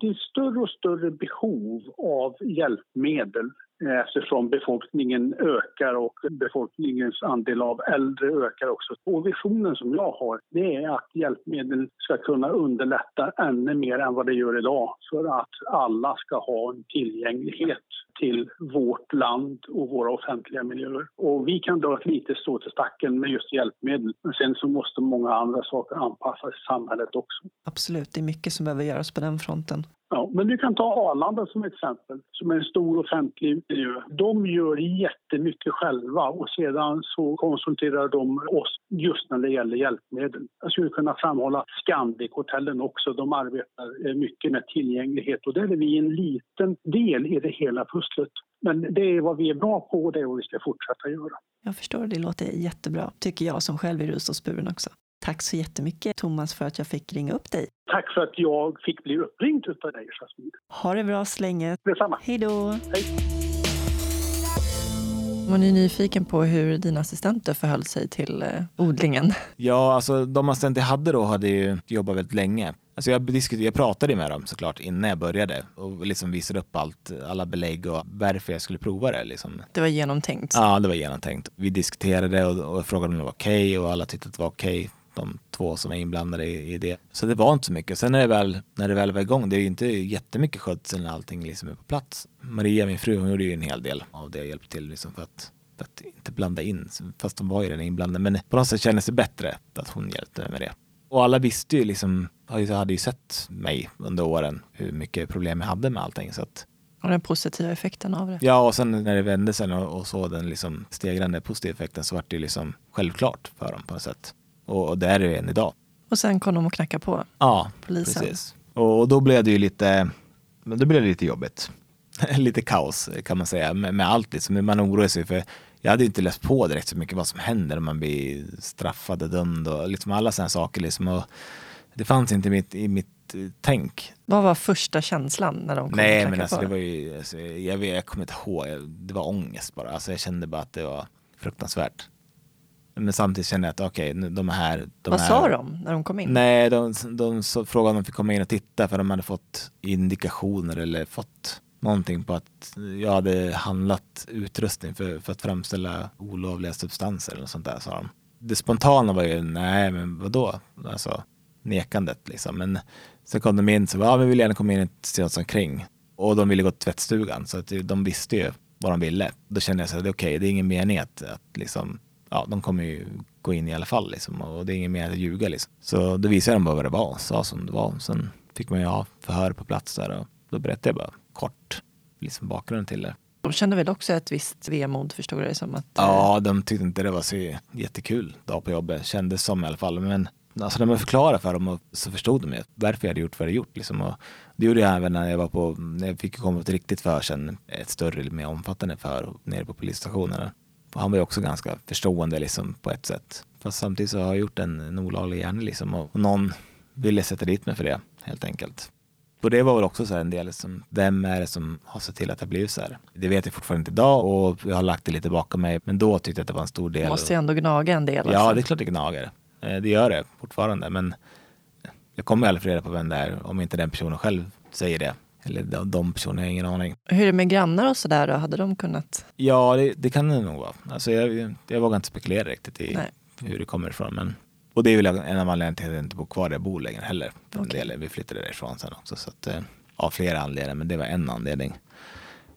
Det är större och större behov av hjälpmedel Eh, eftersom befolkningen ökar och befolkningens andel av äldre ökar också. Och visionen som jag har det är att hjälpmedel ska kunna underlätta ännu mer än vad det gör idag för att alla ska ha en tillgänglighet till vårt land och våra offentliga miljöer. Och vi kan dra ett litet strå till stacken med just hjälpmedel. Men sen så måste många andra saker anpassas i samhället också. Absolut, det är mycket som behöver göras på den fronten. Ja, men du kan ta Arlanda som exempel, som är en stor offentlig miljö. De gör jättemycket själva och sedan så konsulterar de oss just när det gäller hjälpmedel. Jag skulle kunna framhålla Scandic-hotellen också. De arbetar eh, mycket med tillgänglighet och där är vi en liten del i det hela pusslet. Men det är vad vi är bra på och det är vad vi ska fortsätta göra. Jag förstår, det låter jättebra, tycker jag som själv är rullstolsburen också. Tack så jättemycket Thomas för att jag fick ringa upp dig. Tack för att jag fick bli uppringd av dig, Jasmin. Ha det bra så länge. Detsamma. Hej då. Hej. Var ni nyfiken på hur dina assistenter förhöll sig till eh, odlingen? Ja, alltså de assistenter jag hade då hade ju jobbat väldigt länge. Alltså jag, diskuterade, jag pratade med dem såklart innan jag började och liksom visade upp allt, alla belägg och varför jag skulle prova det. Liksom. Det var genomtänkt? Ja, det var genomtänkt. Vi diskuterade och, och frågade om det var okej okay, och alla tyckte att det var okej. Okay de två som är inblandade i, i, det. Så det var inte så mycket. Sen när det väl, när det väl var igång, det är ju inte jättemycket skötsel när allting liksom är på plats. Maria, min fru, hon gjorde ju en hel del av det och hjälpte till liksom för, att, för att inte blanda in, fast de var ju redan inblandade. Men på något sätt kändes det bättre att hon hjälpte mig med det. Och alla visste ju liksom, hade ju sett mig under åren, hur mycket problem jag hade med allting. Så att, och den positiva effekten av det. Ja, och sen när det vände sen och, och så den liksom stegrande positiva effekten så var det liksom självklart för dem på något sätt. Och, och det är det än idag. Och sen kom de och knackade på ja, polisen. Precis. Och, och då blev det ju lite, då blev det lite jobbigt. lite kaos kan man säga med, med allt. Liksom. Man oroar sig för jag hade inte läst på direkt så mycket vad som händer när man blir straffad och dömd och liksom alla sådana saker. Liksom. Och det fanns inte i mitt, i mitt eh, tänk. Vad var första känslan när de kom Nej men alltså på? det var ju, alltså, jag, jag kommer inte ihåg, det var ångest bara. Alltså, jag kände bara att det var fruktansvärt. Men samtidigt kände jag att okej, okay, de är här. De Vad här. sa de när de kom in? Nej, de, de, de frågade om de fick komma in och titta för de hade fått indikationer eller fått någonting på att jag hade handlat utrustning för, för att framställa olovliga substanser eller sånt där sa de. Det spontana var ju nej men vadå? Alltså nekandet liksom. Men sen kom de in så ja vi vill gärna komma in och se oss omkring. Och de ville gå till tvättstugan så att de visste ju vad de ville. Då kände jag så att okej, okay, det är ingen mening att, att liksom ja, de kommer ju gå in i alla fall liksom, och det är ingen mer att ljuga. Liksom. Så då visade de bara vad det var, sa som det var. Sen fick man ju ha förhör på plats där och då berättade jag bara kort liksom bakgrunden till det. De kände väl också ett visst vemod förstod jag det som? Att, ja, de tyckte inte det var så jättekul dag på jobbet, kändes som i alla fall. Men alltså, när man förklarade för dem så förstod de ju varför jag hade gjort vad jag gjort. Liksom. Och det gjorde jag även när jag var på, när jag fick komma på ett riktigt för sen, ett större, mer omfattande för nere på polisstationen han var ju också ganska förstående liksom på ett sätt. Fast samtidigt så har jag gjort en, en olaglig gärning liksom och någon ville sätta dit mig för det helt enkelt. Och det var väl också så en del som, vem är det som har sett till att det blivit så här? Det vet jag fortfarande inte idag och jag har lagt det lite bakom mig. Men då tyckte jag att det var en stor del. Måste ju ändå gnaga en del. Alltså. Ja, det är klart det gnager. Eh, det gör det fortfarande. Men jag kommer aldrig få reda på vem det är om inte den personen själv säger det. Eller de, de personerna, jag har ingen aning. Hur är det med grannar och sådär då? Hade de kunnat? Ja, det, det kan det nog vara. Alltså jag, jag vågar inte spekulera riktigt i Nej. hur det kommer ifrån. Men, och det är väl en av anledningarna till att jag inte bor kvar där jag bor längre heller. Okay. del, vi flyttade därifrån sen också. Så att, eh, av flera anledningar, men det var en anledning.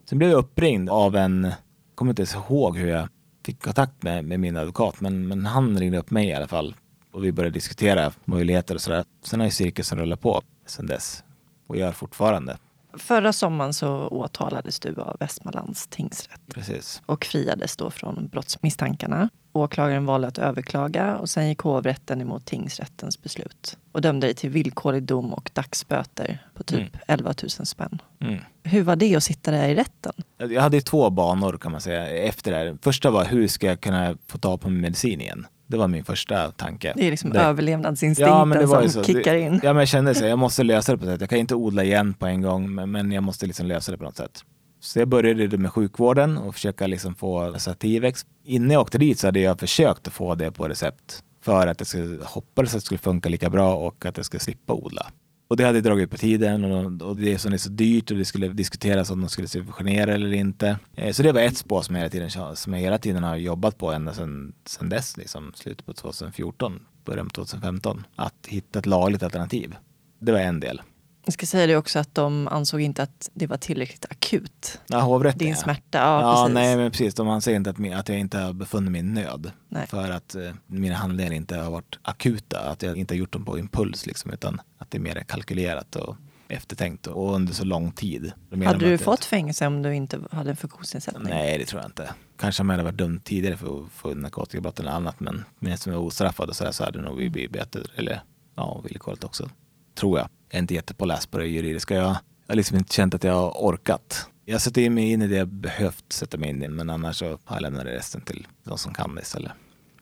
Sen blev jag uppringd av en, jag kommer inte ens ihåg hur jag fick kontakt med, med min advokat, men, men han ringde upp mig i alla fall. Och vi började diskutera möjligheter och sådär. Sen har ju cirkusen rullat på sen dess och gör fortfarande. Förra sommaren så åtalades du av Västmanlands tingsrätt. Precis. Och friades då från brottsmisstankarna. Åklagaren valde att överklaga och sen gick hovrätten emot tingsrättens beslut och dömde dig till villkorlig dom och dagsböter på typ mm. 11 000 spänn. Mm. Hur var det att sitta där i rätten? Jag hade två banor kan man säga efter det här. Första var hur ska jag kunna få tag på min medicin igen? Det var min första tanke. Det är liksom det, överlevnadsinstinkten ja, som kickar in. Ja, men jag kände så jag måste lösa det på något sätt. Jag kan inte odla igen på en gång, men jag måste liksom lösa det på något sätt. Så jag började med sjukvården och försöka liksom få Sativex. Innan jag åkte dit så hade jag försökt att få det på recept för att jag skulle, hoppades att det skulle funka lika bra och att jag skulle slippa odla. Och det hade dragit ut på tiden och, och det som är så dyrt och det skulle diskuteras om de skulle subventionera eller inte. Eh, så det var ett spår som jag hela tiden, som jag hela tiden har jobbat på ända sedan, sedan dess, liksom slutet på 2014, början på 2015. Att hitta ett lagligt alternativ. Det var en del. Jag ska säga det också att de ansåg inte att det var tillräckligt akut. Ja, hovrätten Din ja. smärta, ja, Ja, precis. nej men precis. De anser inte att, min- att jag inte har befunnit mig i nöd. Nej. För att eh, mina handlingar inte har varit akuta. Att jag inte har gjort dem på impuls liksom. Utan att det är mer kalkylerat och eftertänkt och under så lång tid. Hade du att fått fängelse om du inte hade en funktionsnedsättning? Nej, det tror jag inte. Kanske om jag hade varit dömd tidigare för, för narkotikabrott eller annat. Men medan jag var ostraffad och så, där, så hade det nog blivit böter. Eller ja, villkorligt också. Tror jag. Är inte jättepåläst på det juridiska. Jag har liksom inte känt att jag har orkat. Jag in mig in i det jag behövt sätta mig in i. Men annars så har jag lämnat resten till de som kan det istället.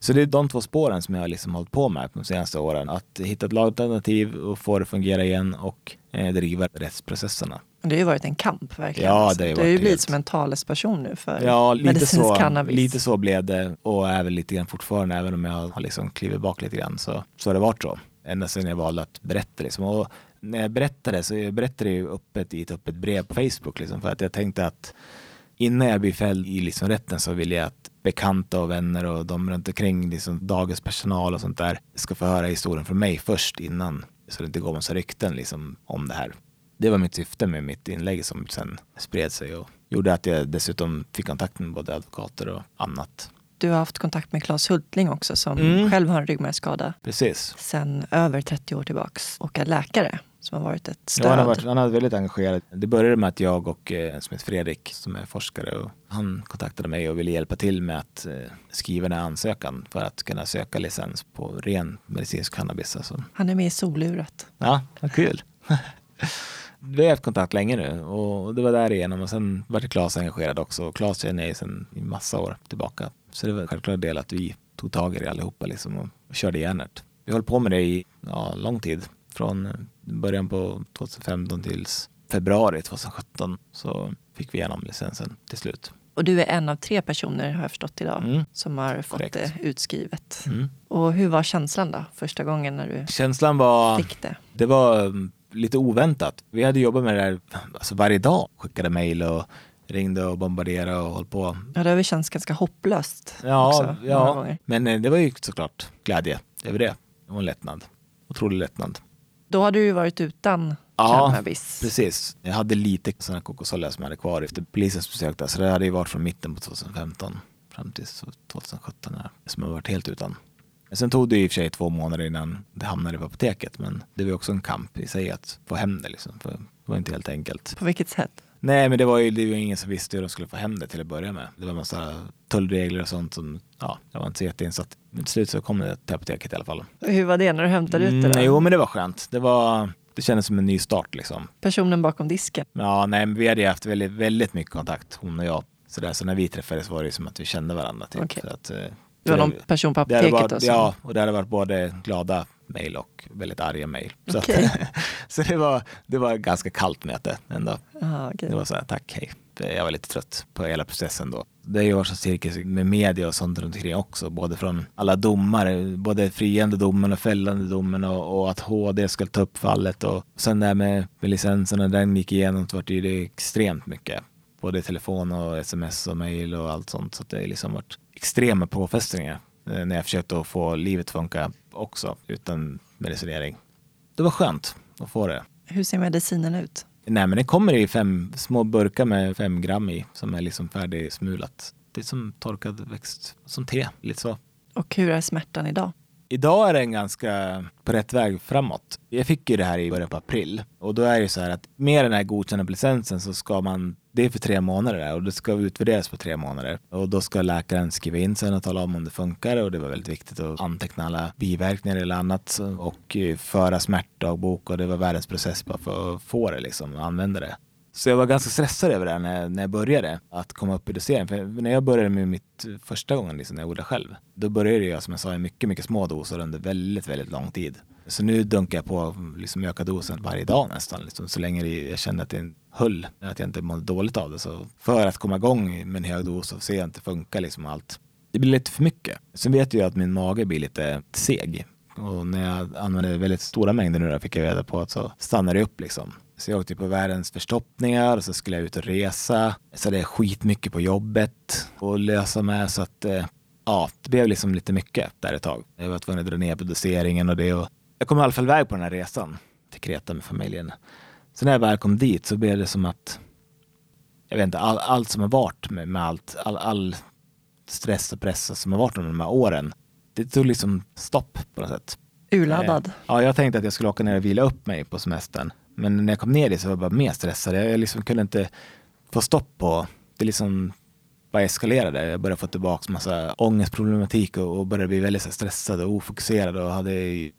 Så det är de två spåren som jag har liksom hållit på med de senaste åren. Att hitta ett lagalternativ och få det att fungera igen och eh, driva rättsprocesserna. Det har ju varit en kamp verkligen. Ja, Alltså, det har ju du har ju blivit helt- som en talesperson nu för Ja, lite medicinsk så, cannabis. lite så blev det och är väl lite grann fortfarande, även om jag har liksom klivit bak lite grann så, så har det varit så. Ända sedan jag valde att berätta liksom. Och när jag berättade så jag berättade ju öppet i ett öppet brev på Facebook liksom, för att jag tänkte att innan jag blir fälld i liksom rätten så vill jag att bekanta och vänner och de runt omkring, liksom dagens personal och sånt där, ska få höra historien från mig först innan, så det inte går massa rykten liksom om det här. Det var mitt syfte med mitt inlägg som sen spred sig och gjorde att jag dessutom fick kontakt med både advokater och annat. Du har haft kontakt med Claes Hultling också som Mm. själv har en ryggmärgsskada Precis. sedan över 30 år tillbaks och är läkare som har varit ett Ja, stöd. han, har varit, han har varit väldigt engagerad. Det började med att jag och eh, en som heter Fredrik som är forskare och han kontaktade mig och ville hjälpa till med att eh, skriva den här ansökan för att kunna söka licens på ren medicinsk cannabis. Alltså. Han är med i Soluret. Ja, vad kul. Vi har haft kontakt länge nu och det var där igenom och sen var det Claes engagerad också. Och Claes känner jag sedan i massa år tillbaka. Så det var en självklar del att vi tog tag i det allihopa liksom och, och körde järnet. Vi höll på med det i ja, lång tid. Från eh, början på 2015 till februari 2017 så fick vi igenom licensen till slut. Och du är en av tre personer har jag förstått idag Mm. som har fått Korrekt. det utskrivet. Mm. Och hur var känslan då första gången när du Känslan var fick det? Det var mm, lite oväntat. Vi hade jobbat med det där alltså varje dag. Skickade mejl och ringde och bombarderade och höll på. Ja, det har väl känts ganska hopplöst Ja, också, ja. men eh, det var ju såklart glädje över det. Och en lättnad. Otrolig lättnad. Då hade du ju varit utan Ja, cannabis. Precis. Jag hade lite sådana kokosolja som jag hade kvar efter polisens besök där. Så det hade ju varit från mitten på 2015 fram till så 2017 här, som jag varit helt utan. Men Sen tog det i och för sig två månader innan det hamnade på apoteket. Men det var också en kamp i sig att få hem det liksom. För det var inte helt enkelt. På vilket sätt? Nej, men det var ju det var ingen som visste hur de skulle få hem det till att börja med. Det var massa tullregler och sånt som, ja, jag var inte så jätteinsatt. Men till slut så kom det till apoteket i alla fall. Hur var det när du hämtade ut det? Mm, jo, men det var skönt. Det var, det kändes som en ny start liksom. Personen bakom disken. Ja, nej, men vi hade ju haft väldigt, väldigt mycket kontakt, hon och jag. Så, där, så när vi träffades var det som att vi kände varandra. Typ. För att, eh, Det var någon person på apoteket varit, som- Ja, och det hade varit både glada mejl och väldigt arga mejl. Så, Okej. så det, var, det var ett ganska kallt möte ändå. Aha, okej. Det var så här, tack, hej. Jag var lite trött på hela processen då. Det är ju också cirkus med media och sånt runt omkring också. Både från alla domare, både friande domen och fällande domen och, och att HD ska ta upp fallet. Och sen det här med, med licensen och den gick igenom så var det ju extremt mycket. Både telefon och sms och mail och allt sånt. Så det har liksom varit extrema påfrestningar när jag försökte att få livet att funka också utan medicinering. Det var skönt att få det. Hur ser medicinen ut? Nej men det kommer i fem små burkar med fem gram i som är liksom färdigsmulat. Det är som torkad växt, som te, lite så. Och hur är smärtan idag? Idag är den ganska på rätt väg framåt. Jag fick ju det här i början på april och då är det så här att med den här godkända licensen så ska man, det är för tre månader där, och det ska utvärderas på tre månader och då ska läkaren skriva in sen och tala om om det funkar och det var väldigt viktigt att anteckna alla biverkningar eller annat och eh, föra smärtdagbok och det var världens process bara för att få det liksom och använda det. Så jag var ganska stressad över det när, när jag började, att komma upp i dosering. För när jag började med mitt första gången, liksom, när jag odlade själv, då började jag som jag sa i mycket, mycket små doser under väldigt, väldigt lång tid. Så nu dunkar jag på liksom, öka dosen varje dag nästan, liksom, så länge jag känner att det höll, att jag inte mådde dåligt av det. Så för att komma igång med en hög dos och se att det funkar liksom allt. Det blir lite för mycket. Sen vet jag att min mage blir lite seg Och när jag använde väldigt stora mängder nu då fick jag reda på att så stannar det upp liksom. Så jag åkte på världens förstoppningar och så skulle jag ut och resa. Så det är skitmycket på jobbet och lösa med så att eh, ja, det blev liksom lite mycket där ett tag. Jag var tvungen att dra ner på doseringen och det och jag kom i alla fall iväg på den här resan till Kreta med familjen. Så när jag väl kom dit så blev det som att jag vet inte, all, allt som har varit med, med allt, all, all stress och press som har varit under de här åren, det tog liksom stopp på något sätt. Urladdad. Eh, ja, jag tänkte att jag skulle åka ner och vila upp mig på semestern. Men när jag kom ner dit så var jag bara mer stressad. Jag liksom kunde inte få stopp på, det liksom bara eskalerade. Jag började få tillbaka massa ångestproblematik och, började bli väldigt stressad och ofokuserad och hade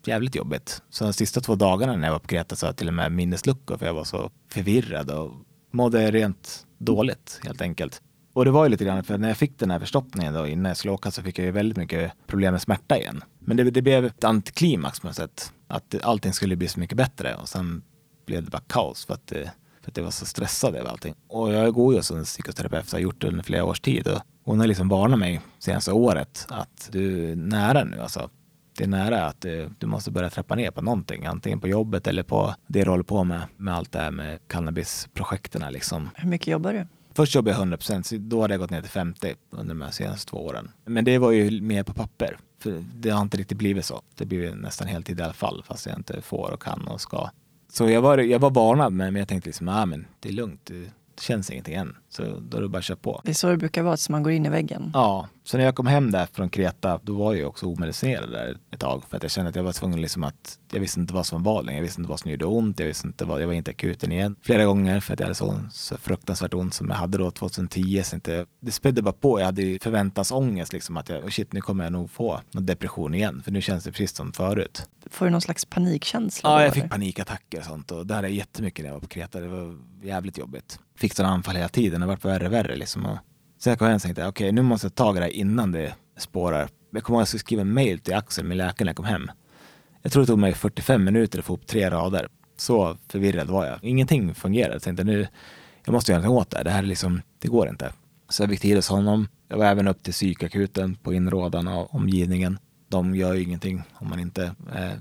jävligt jobbigt. Så de sista två dagarna när jag var på Kreta så hade jag till och med minnesluckor för jag var så förvirrad och mådde rent dåligt helt enkelt. Och det var ju lite grann för när jag fick den här förstoppningen då innan jag skulle åka så fick jag ju väldigt mycket problem med smärta igen. Men det, det blev ett antiklimax på något sätt. Att allting skulle bli så mycket bättre och sen blev det bara kaos för att, det, för att jag var så stressad över allting. Och jag går ju som psykoterapeut, har gjort det under flera års tid och hon har liksom varnat mig senaste året att du är nära nu alltså. Det är nära att du, du måste börja trappa ner på någonting, antingen på jobbet eller på det du håller på med, med allt det här med cannabisprojekten liksom. Hur mycket jobbar du? Först jobbade jag 100 procent, då hade jag gått ner till 50 under de här senaste två åren. Men det var ju mer på papper. För det har inte riktigt blivit så. Det blir nästan heltid i alla fall, fast jag inte får och kan och ska. Så jag var, jag var varnad, men jag tänkte liksom, ah, men det är lugnt. Det, det känns ingenting än. Så då är det bara att köra på. Det är så det brukar vara, så man går in i väggen. Ja, så när jag kom hem där från Kreta, då var jag också omedicinerad där ett tag. För att jag kände att jag var tvungen liksom att, jag visste inte vad som var längre. Jag visste inte vad som gjorde ont. Jag visste inte vad, jag var inte akuten igen. Flera gånger för att jag hade så, så fruktansvärt ont som jag hade då 2010. Så inte, det spädde bara på. Jag hade förväntansångest liksom att jag, oh shit nu kommer jag nog få någon depression igen. För nu känns det precis som förut. Får du någon slags panikkänsla? Ja, jag fick eller? panikattacker och sånt. Och det hade jag jättemycket när jag var på Kreta. Det var jävligt jobbigt. Fick sådana anfall hela tiden. Det vart värre och värre liksom. Och jag kom hem och tänkte, okej nu måste jag ta det här innan det spårar. Jag kommer ihåg att jag skulle skriva en mail till Axel, min läkare, när jag kom hem. Jag tror det tog mig 45 minuter att få upp tre rader. Så förvirrad var jag. Ingenting fungerade. Jag tänkte nu, jag måste göra något åt det här. Det här är liksom, det går inte. Så jag fick tid hos honom. Jag var även upp till psykakuten på inrådan av omgivningen. De gör ju ingenting om man inte är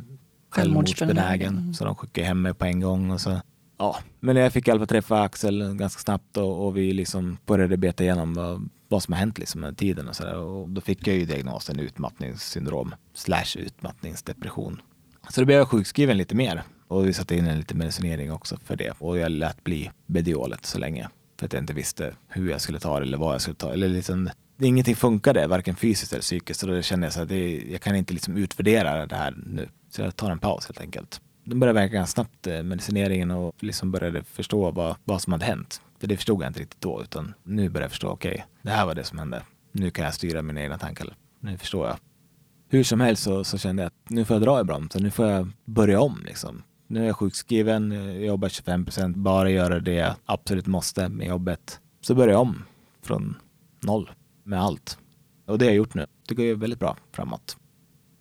självmordsbenägen. Mm. Så de skickade hem mig på en gång. Och så, ja. Men jag fick i alla fall träffa Axel ganska snabbt och, och vi liksom började beta igenom vad, vad som har hänt liksom med tiden och sådär. Och då fick jag ju diagnosen utmattningssyndrom slash utmattningsdepression. Så då blev jag sjukskriven lite mer och vi satte in en lite medicinering också för det. Och jag lät bli Bediolet så länge för att jag inte visste hur jag skulle ta det eller vad jag skulle ta. Eller liksom, det, ingenting funkade, varken fysiskt eller psykiskt. Så då kände jag så att det, jag kan inte liksom utvärdera det här nu. Så jag tar en paus helt enkelt. De började verka ganska snabbt eh, medicineringen och liksom började förstå vad, vad som hade hänt. För det förstod jag inte riktigt då, utan nu började jag förstå, okej, okay, det här var det som hände. Nu kan jag styra mina egna tankar. Nu förstår jag. Hur som helst så, så kände jag att nu får jag dra i bromsen, nu får jag börja om liksom. Nu är jag sjukskriven, jag jobbar 25 procent, bara göra det jag absolut måste med jobbet. Så börjar jag om från noll med allt. Och det har jag gjort nu. Det går ju väldigt bra framåt.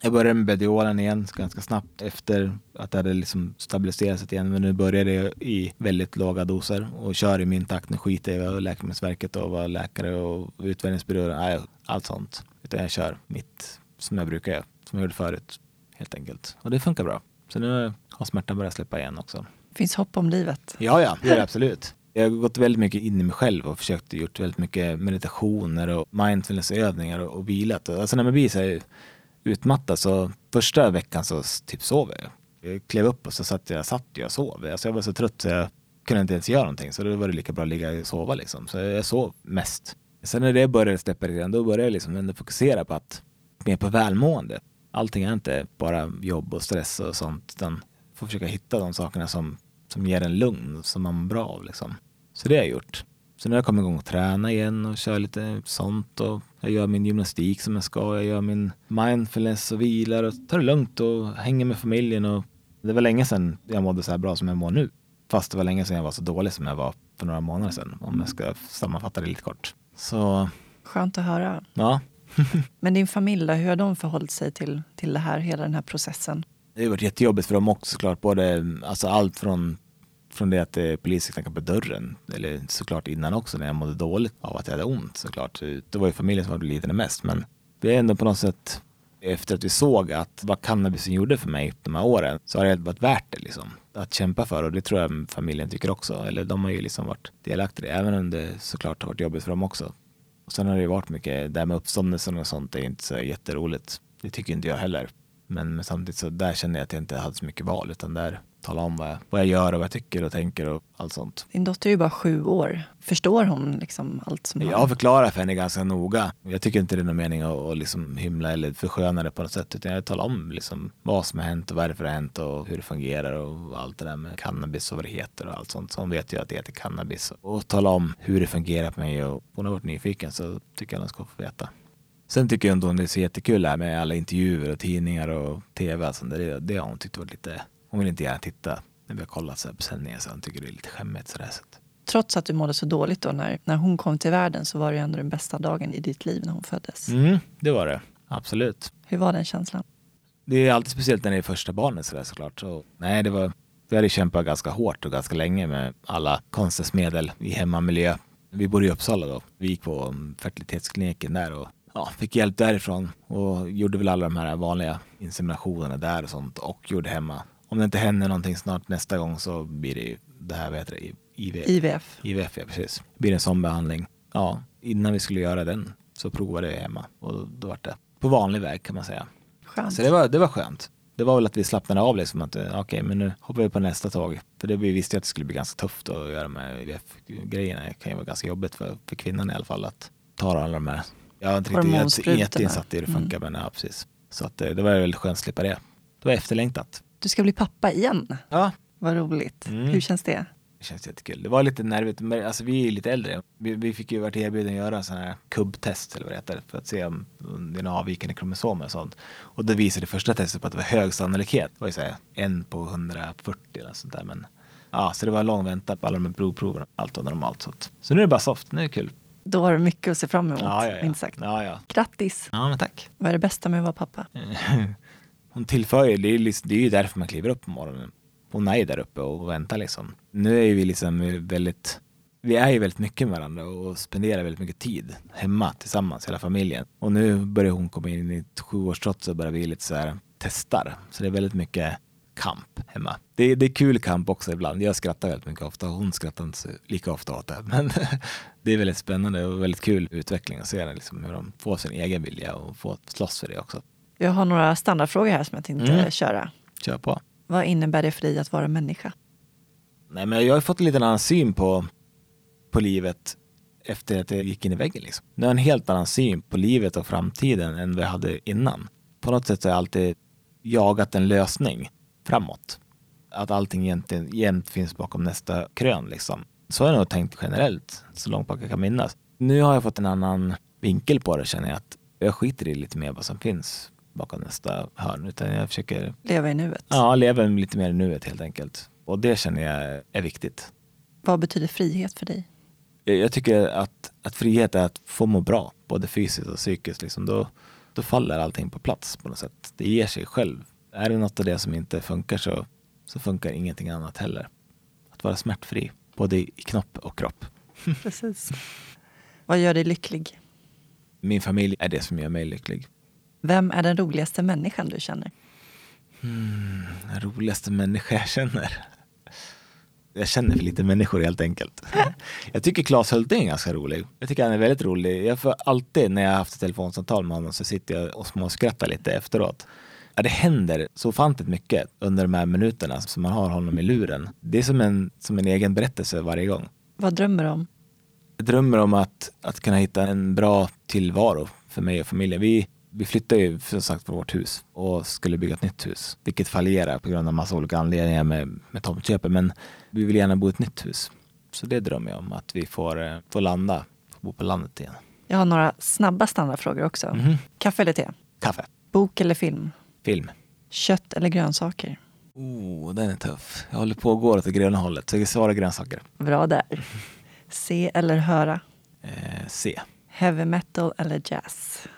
Jag började med Bediolen igen ganska snabbt efter att det hade liksom stabiliserat sig igen. Men nu började jag i väldigt låga doser och kör i min takt. Nu skiter jag i vad Läkemedelsverket och vad läkare och utvärderingsbyråer, allt sånt. Utan jag kör mitt som jag brukar göra, som jag gjorde förut helt enkelt. Och det funkar bra. Så nu har smärtan börjat släppa igen också. Finns hopp om livet? Ja, ja, det är det absolut. Jag har gått väldigt mycket in i mig själv och försökt gjort väldigt mycket meditationer och mindfulnessövningar och, och vilat. Alltså när man blir så här utmattad så första veckan så typ sov jag. Jag klev upp och så satt jag, satt jag och sov. Alltså jag var så trött så jag kunde inte ens göra någonting. Så då var det lika bra att ligga och sova liksom. Så jag sov mest. Sen när det började släppa lite grann, då började jag liksom ändå fokusera på att mer på välmående. Allting är inte bara jobb och stress och sånt, utan får försöka hitta de sakerna som, som ger en lugn, som man mår bra av liksom. Så det har jag gjort. Så nu har jag kommit igång och träna igen och kör lite sånt och jag gör min gymnastik som jag ska. Jag gör min mindfulness och vilar och tar det lugnt och hänger med familjen och det var länge sedan jag mådde så här bra som jag mår nu. Fast det var länge sedan jag var så dålig som jag var för några månader sedan om jag ska sammanfatta det lite kort. Så Skönt att höra. ja, Men din familj, hur har de förhållit sig till, till det här, hela den här processen? det har varit jättejobbigt för dem också såklart. Både, alltså allt från, från det att eh, polisen knackade på dörren, eller såklart innan också när jag mådde dåligt av att jag hade ont såklart. Det var ju familjen som var lidande mest men det är ändå på något sätt Efter att vi såg att vad cannabisen gjorde för mig de här åren så har det varit värt det liksom. Att kämpa för och det tror jag familjen tycker också. Eller de har ju liksom varit delaktiga även om det såklart har varit jobbigt för dem också. Och sen har det ju varit mycket, det här med uppståndelsen och sånt är inte så jätteroligt. Det tycker inte jag heller. Men, men samtidigt så där kände jag att jag inte hade så mycket val utan där tala om vad jag, vad jag gör och vad jag tycker och tänker och allt sånt. Din dotter är ju bara sju år. Förstår hon liksom allt som Jag förklarar för henne ganska noga. Jag tycker inte det är någon mening att, att liksom hymla eller försköna det på något sätt utan jag talar om liksom vad som har hänt och varför det har hänt och hur det fungerar och allt det där med cannabis och vad det heter och allt sånt. Så hon vet ju att det heter cannabis och tala om hur det fungerar för mig och hon har varit nyfiken så tycker jag hon ska få veta. Sen tycker jag inte hon det är så jättekul här med alla intervjuer och tidningar och tv. Alltså det, det har hon tyckt var lite hon vill inte gärna titta när vi har kollat så på sändningar så hon tycker det är lite skämmigt sådär sätt. Trots att du mådde så dåligt då när, när hon kom till världen så var det ändå den bästa dagen i ditt liv när hon föddes. Mm, det var det. Absolut. Hur var den känslan? Det är alltid speciellt när det är första barnet sådär såklart. Så, nej, det var, vi hade kämpat ganska hårt och ganska länge med alla konstnärsmedel i hemmamiljö. Vi bodde i Uppsala då. Vi gick på fertilitetskliniken där och ja, fick hjälp därifrån och gjorde väl alla de här vanliga inseminationerna där och sånt och gjorde hemma om det inte händer någonting snart nästa gång så blir det det här, vad heter det, IVF. IVF. IVF, ja precis. Blir en sån behandling. Ja, innan vi skulle göra den så provade jag hemma och då var det på vanlig väg kan man säga. Skönt. Så det var, det var skönt. Det var väl att vi slappnade av liksom att okej, okay, men nu hoppar vi på nästa tåg. För det, vi visste ju att det skulle bli ganska tufft att göra med IVF-grejerna. Det kan ju vara ganska jobbigt för, för kvinnan i alla fall att ta alla de här. Jag har inte riktigt jätteinsatt i hur det funkar mm. men ja, precis. Så att det, det var väldigt skönt att slippa det. Det var efterlängtat. Du ska bli pappa igen. Ja. Vad roligt. Mm. Hur känns det? Det känns jättekul. Det var lite nervigt, men alltså vi är lite äldre. Vi, vi fick ju varit erbjudna att göra sådana här kubbtest eller vad det heter för att se om det är några avvikande kromosomer och sånt. Och då visade det första testet på att det var hög sannolikhet. Det var ju så här, en på 140 eller sånt där. Men ja, så det var lång väntan på alla de här blodproverna. Allt var normalt. Så, så nu är det bara soft, nu är det kul. Då har du mycket att se fram emot, ja, ja, ja. minst sagt. Ja, ja. Grattis! Ja, men tack. Vad är det bästa med att vara pappa? hon tillför ju, det är, liksom, det är ju därför man kliver upp på morgonen. Hon är ju där uppe och väntar liksom. Nu är vi liksom väldigt, vi är ju väldigt mycket med varandra och spenderar väldigt mycket tid hemma tillsammans, hela familjen. Och nu börjar hon komma in i ett sjuårstrots och börjar vi lite så här testar. Så det är väldigt mycket kamp hemma. Det, det är kul kamp också ibland. Jag skrattar väldigt mycket ofta och hon skrattar inte lika ofta åt det. Men det är väldigt spännande och väldigt kul utveckling att se liksom, hur de får sin egen vilja och får slåss för det också. Jag har några standardfrågor här som jag tänkte mm. köra. Kör på. Vad innebär det för dig att vara människa? Nej, men jag har fått en liten annan syn på, på livet efter att jag gick in i väggen. Liksom. Nu har jag en helt annan syn på livet och framtiden än vad jag hade innan. På något sätt har jag alltid jagat en lösning framåt. Att allting egentligen jämt finns bakom nästa krön. Liksom. Så har jag nog tänkt generellt, så långt bak jag kan minnas. Nu har jag fått en annan vinkel på det känner jag. att Jag skiter i lite mer vad som finns bakom nästa hörn. Utan jag försöker leva i nuet. Ja, leva lite mer i nuet helt enkelt. Och det känner jag är viktigt. Vad betyder frihet för dig? Jag, tycker att, att frihet är att få må bra, både fysiskt och psykiskt. Liksom. Då, då faller allting på plats på något sätt. Det ger sig själv. Är det något av det som inte funkar så, så funkar ingenting annat heller. Att vara smärtfri, både i knopp och kropp. Precis. Vad gör dig lycklig? Min familj är det som gör mig lycklig. Vem är den roligaste människan du känner? Mm, den roligaste människa jag känner? Jag känner för lite människor helt enkelt. Jag tycker Claes Hulting är ganska rolig. Jag tycker han är väldigt rolig. Jag får alltid när jag har haft ett telefonsamtal med honom så sitter jag och småskrattar lite efteråt. Ja, det händer så ofantligt mycket under de här minuterna som man har honom i luren. Det är som en, som en egen berättelse varje gång. Vad drömmer du om? Jag drömmer om att, att kunna hitta en bra tillvaro för mig och familjen. Vi, vi flyttade ju som sagt från vårt hus och skulle bygga ett nytt hus. Vilket fallerar på grund av massa olika anledningar med, med tomtköpet. Men vi vill gärna bo i ett nytt hus. Så det drömmer jag om, att vi får, eh, får landa, få bo på landet igen. Jag har några snabba standardfrågor också. Mm -hmm. Kaffe eller te? Kaffe. Bok eller film? Film. Kött eller grönsaker? Oh, den är tuff. Jag håller på att gå åt det gröna hållet, så jag svarar grönsaker. Bra där. Se eller höra? Eh, se. Heavy metal eller jazz?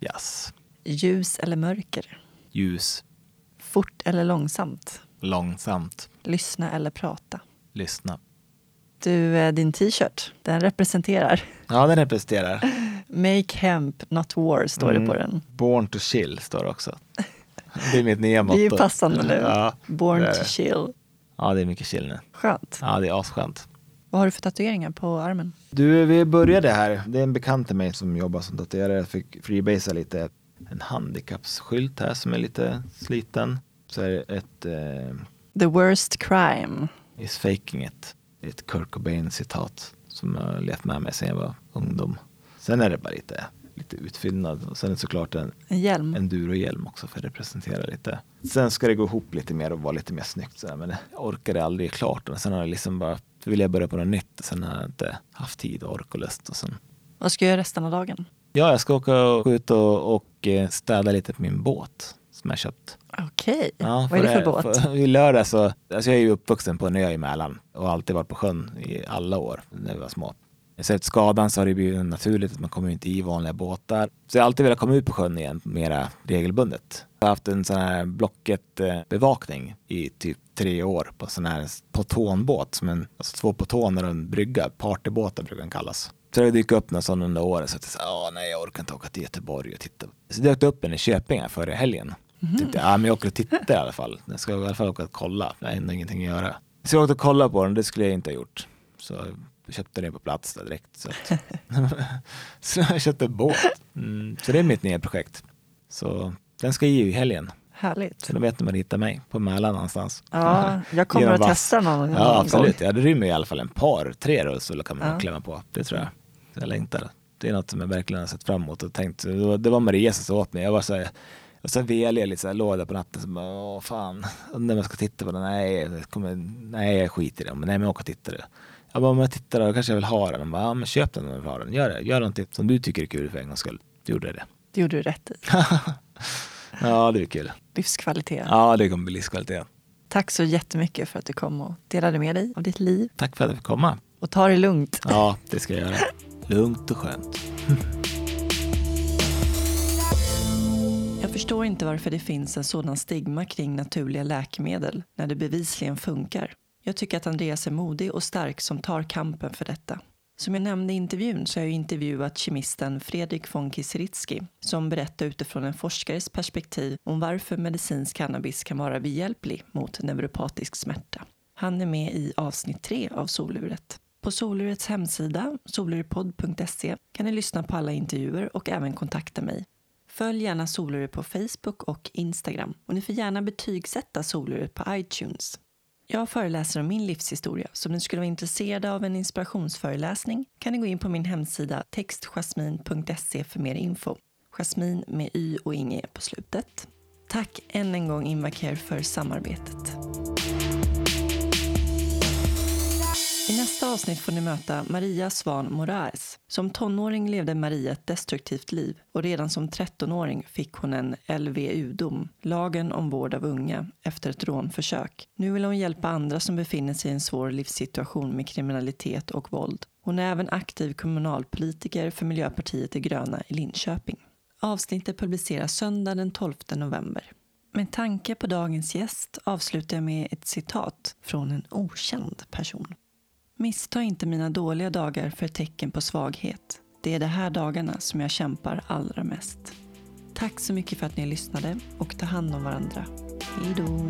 Jazz. Ljus eller mörker? Ljus. Fort eller långsamt? Långsamt. Lyssna eller prata? Lyssna. Du, eh, din t-shirt, den representerar. Ja, den representerar. Make hemp, not war, står det på Mm. den. Born to chill står det också. Det är mitt nya Det motto. är ju passande nu. Ja, Born det är to det. chill. ja, det är mycket chill nu. Skönt. Ja, det är asskönt. Vad har du för tatueringar på armen? Du, vi började här. Det är en bekant till mig som jobbar som tatuerare. Jag fick freebasea lite. En handikappsskylt här som är lite sliten. Så är det ett eh, The worst crime. Is faking it. Det ett Kurt Cobain citat som jag har levt med mig sedan jag var ungdom. Sen är det bara lite, lite utfyllnad och sen är det såklart en En hjälm. endurohjälm också för att representera lite. Sen ska det gå ihop lite mer och vara lite mer snyggt sådär, men jag orkade aldrig klart och sen har jag liksom bara, så vill jag börja på något nytt och sen har jag inte haft tid och ork och lust och sen Vad ska du göra resten av dagen? Ja, jag ska åka och gå ut och, och eh, städa lite på min båt som jag köpt. Okej. Ja, Vad är det för båt? För, I lördag så, alltså jag är ju uppvuxen på en ö i Mälaren och alltid varit på sjön i alla år när vi var små. Så efter skadan så har det blivit naturligt att man kommer inte i vanliga båtar. Så jag har alltid velat komma ut på sjön igen mera regelbundet. Jag har haft en sån här Blocket-bevakning i typ tre år på sån här pontonbåt, som en, alltså två pontoner och en brygga, partybåtar brukar den kallas. Så det dyker upp någon sån under året så att jag sa, "Åh, nej jag orkar inte åka till Göteborg och titta. Så dök det upp en i Köping här förra helgen. Tänkte, ja men jag åker och tittar i alla fall. Jag ska i alla fall åka och kolla, jag har ändå ingenting att göra. Så jag åkte och kollade på den, det skulle jag inte ha gjort. Så jag köpte den på plats där direkt. Så, att, så jag köpte en båt. Mm, så det är mitt nya projekt. Så den ska ge i helgen. Härligt. Så då vet ni var ni hittar mig, på Mälaren någonstans. Ja, jag kommer att testa någon, Ja absolut, ja, det rymmer i alla fall en par, tre rullstolar kan man Ja. klämma på. Det tror jag. Så jag längtar. Det är något som jag verkligen har sett fram emot och tänkt. Det var, Maria som sa åt mig. Jag var så här, jag så velig, lite så här, låg där på natten. Så bara, åh fan, undrar om jag ska titta på den. Nej, jag kommer, nej jag skiter i den. Men nej, men jag åker och tittar. Jag bara, om jag tittar då kanske jag vill ha den. De bara, ja, men köp den om du vill ha den. Gör det. Gör någonting som du tycker är kul för en gångs skull. Du gjorde det. Det gjorde du rätt i. Ja, det är kul. Livskvalitet. Ja, det kommer bli livskvalitet. Tack så jättemycket för att du kom och delade med dig av ditt liv. Tack för att jag fick komma. Och ta det lugnt. Ja, det ska jag göra. Lugnt och skönt. Jag förstår inte varför det finns en sådan stigma kring naturliga läkemedel när det bevisligen funkar. Jag tycker att Andreas är modig och stark som tar kampen för detta. Som jag nämnde i intervjun så har jag intervjuat kemisten Fredrik von Kieseritzky, som berättar utifrån en forskares perspektiv om varför medicinsk cannabis kan vara behjälplig mot neuropatisk smärta. Han är med i avsnitt 3 av Soluret. På Solurets hemsida, solurepod.se, kan ni lyssna på alla intervjuer och även kontakta mig. Följ gärna Soluret på Facebook och Instagram och ni får gärna betygsätta Soluret på iTunes. Jag föreläser om min livshistoria, så om ni skulle vara intresserade av en inspirationsföreläsning kan ni gå in på min hemsida textjasmin.se för mer info. Jasmin med y och inge e på slutet. Tack än en gång Invacare för samarbetet. Avsnitt får ni möta Maria Svan Moraes. Som tonåring levde Maria ett destruktivt liv och redan som 13-åring fick hon en LVU-dom, lagen om vård av unga, efter ett rånförsök. Nu vill hon hjälpa andra som befinner sig i en svår livssituation med kriminalitet och våld. Hon är även aktiv kommunalpolitiker för Miljöpartiet de gröna i Linköping. Avsnittet publiceras söndag den 12 november. Med tanke på dagens gäst avslutar jag med ett citat från en okänd person. Missta inte mina dåliga dagar för tecken på svaghet. Det är de här dagarna som jag kämpar allra mest. Tack så mycket för att ni lyssnade och ta hand om varandra. Hej då!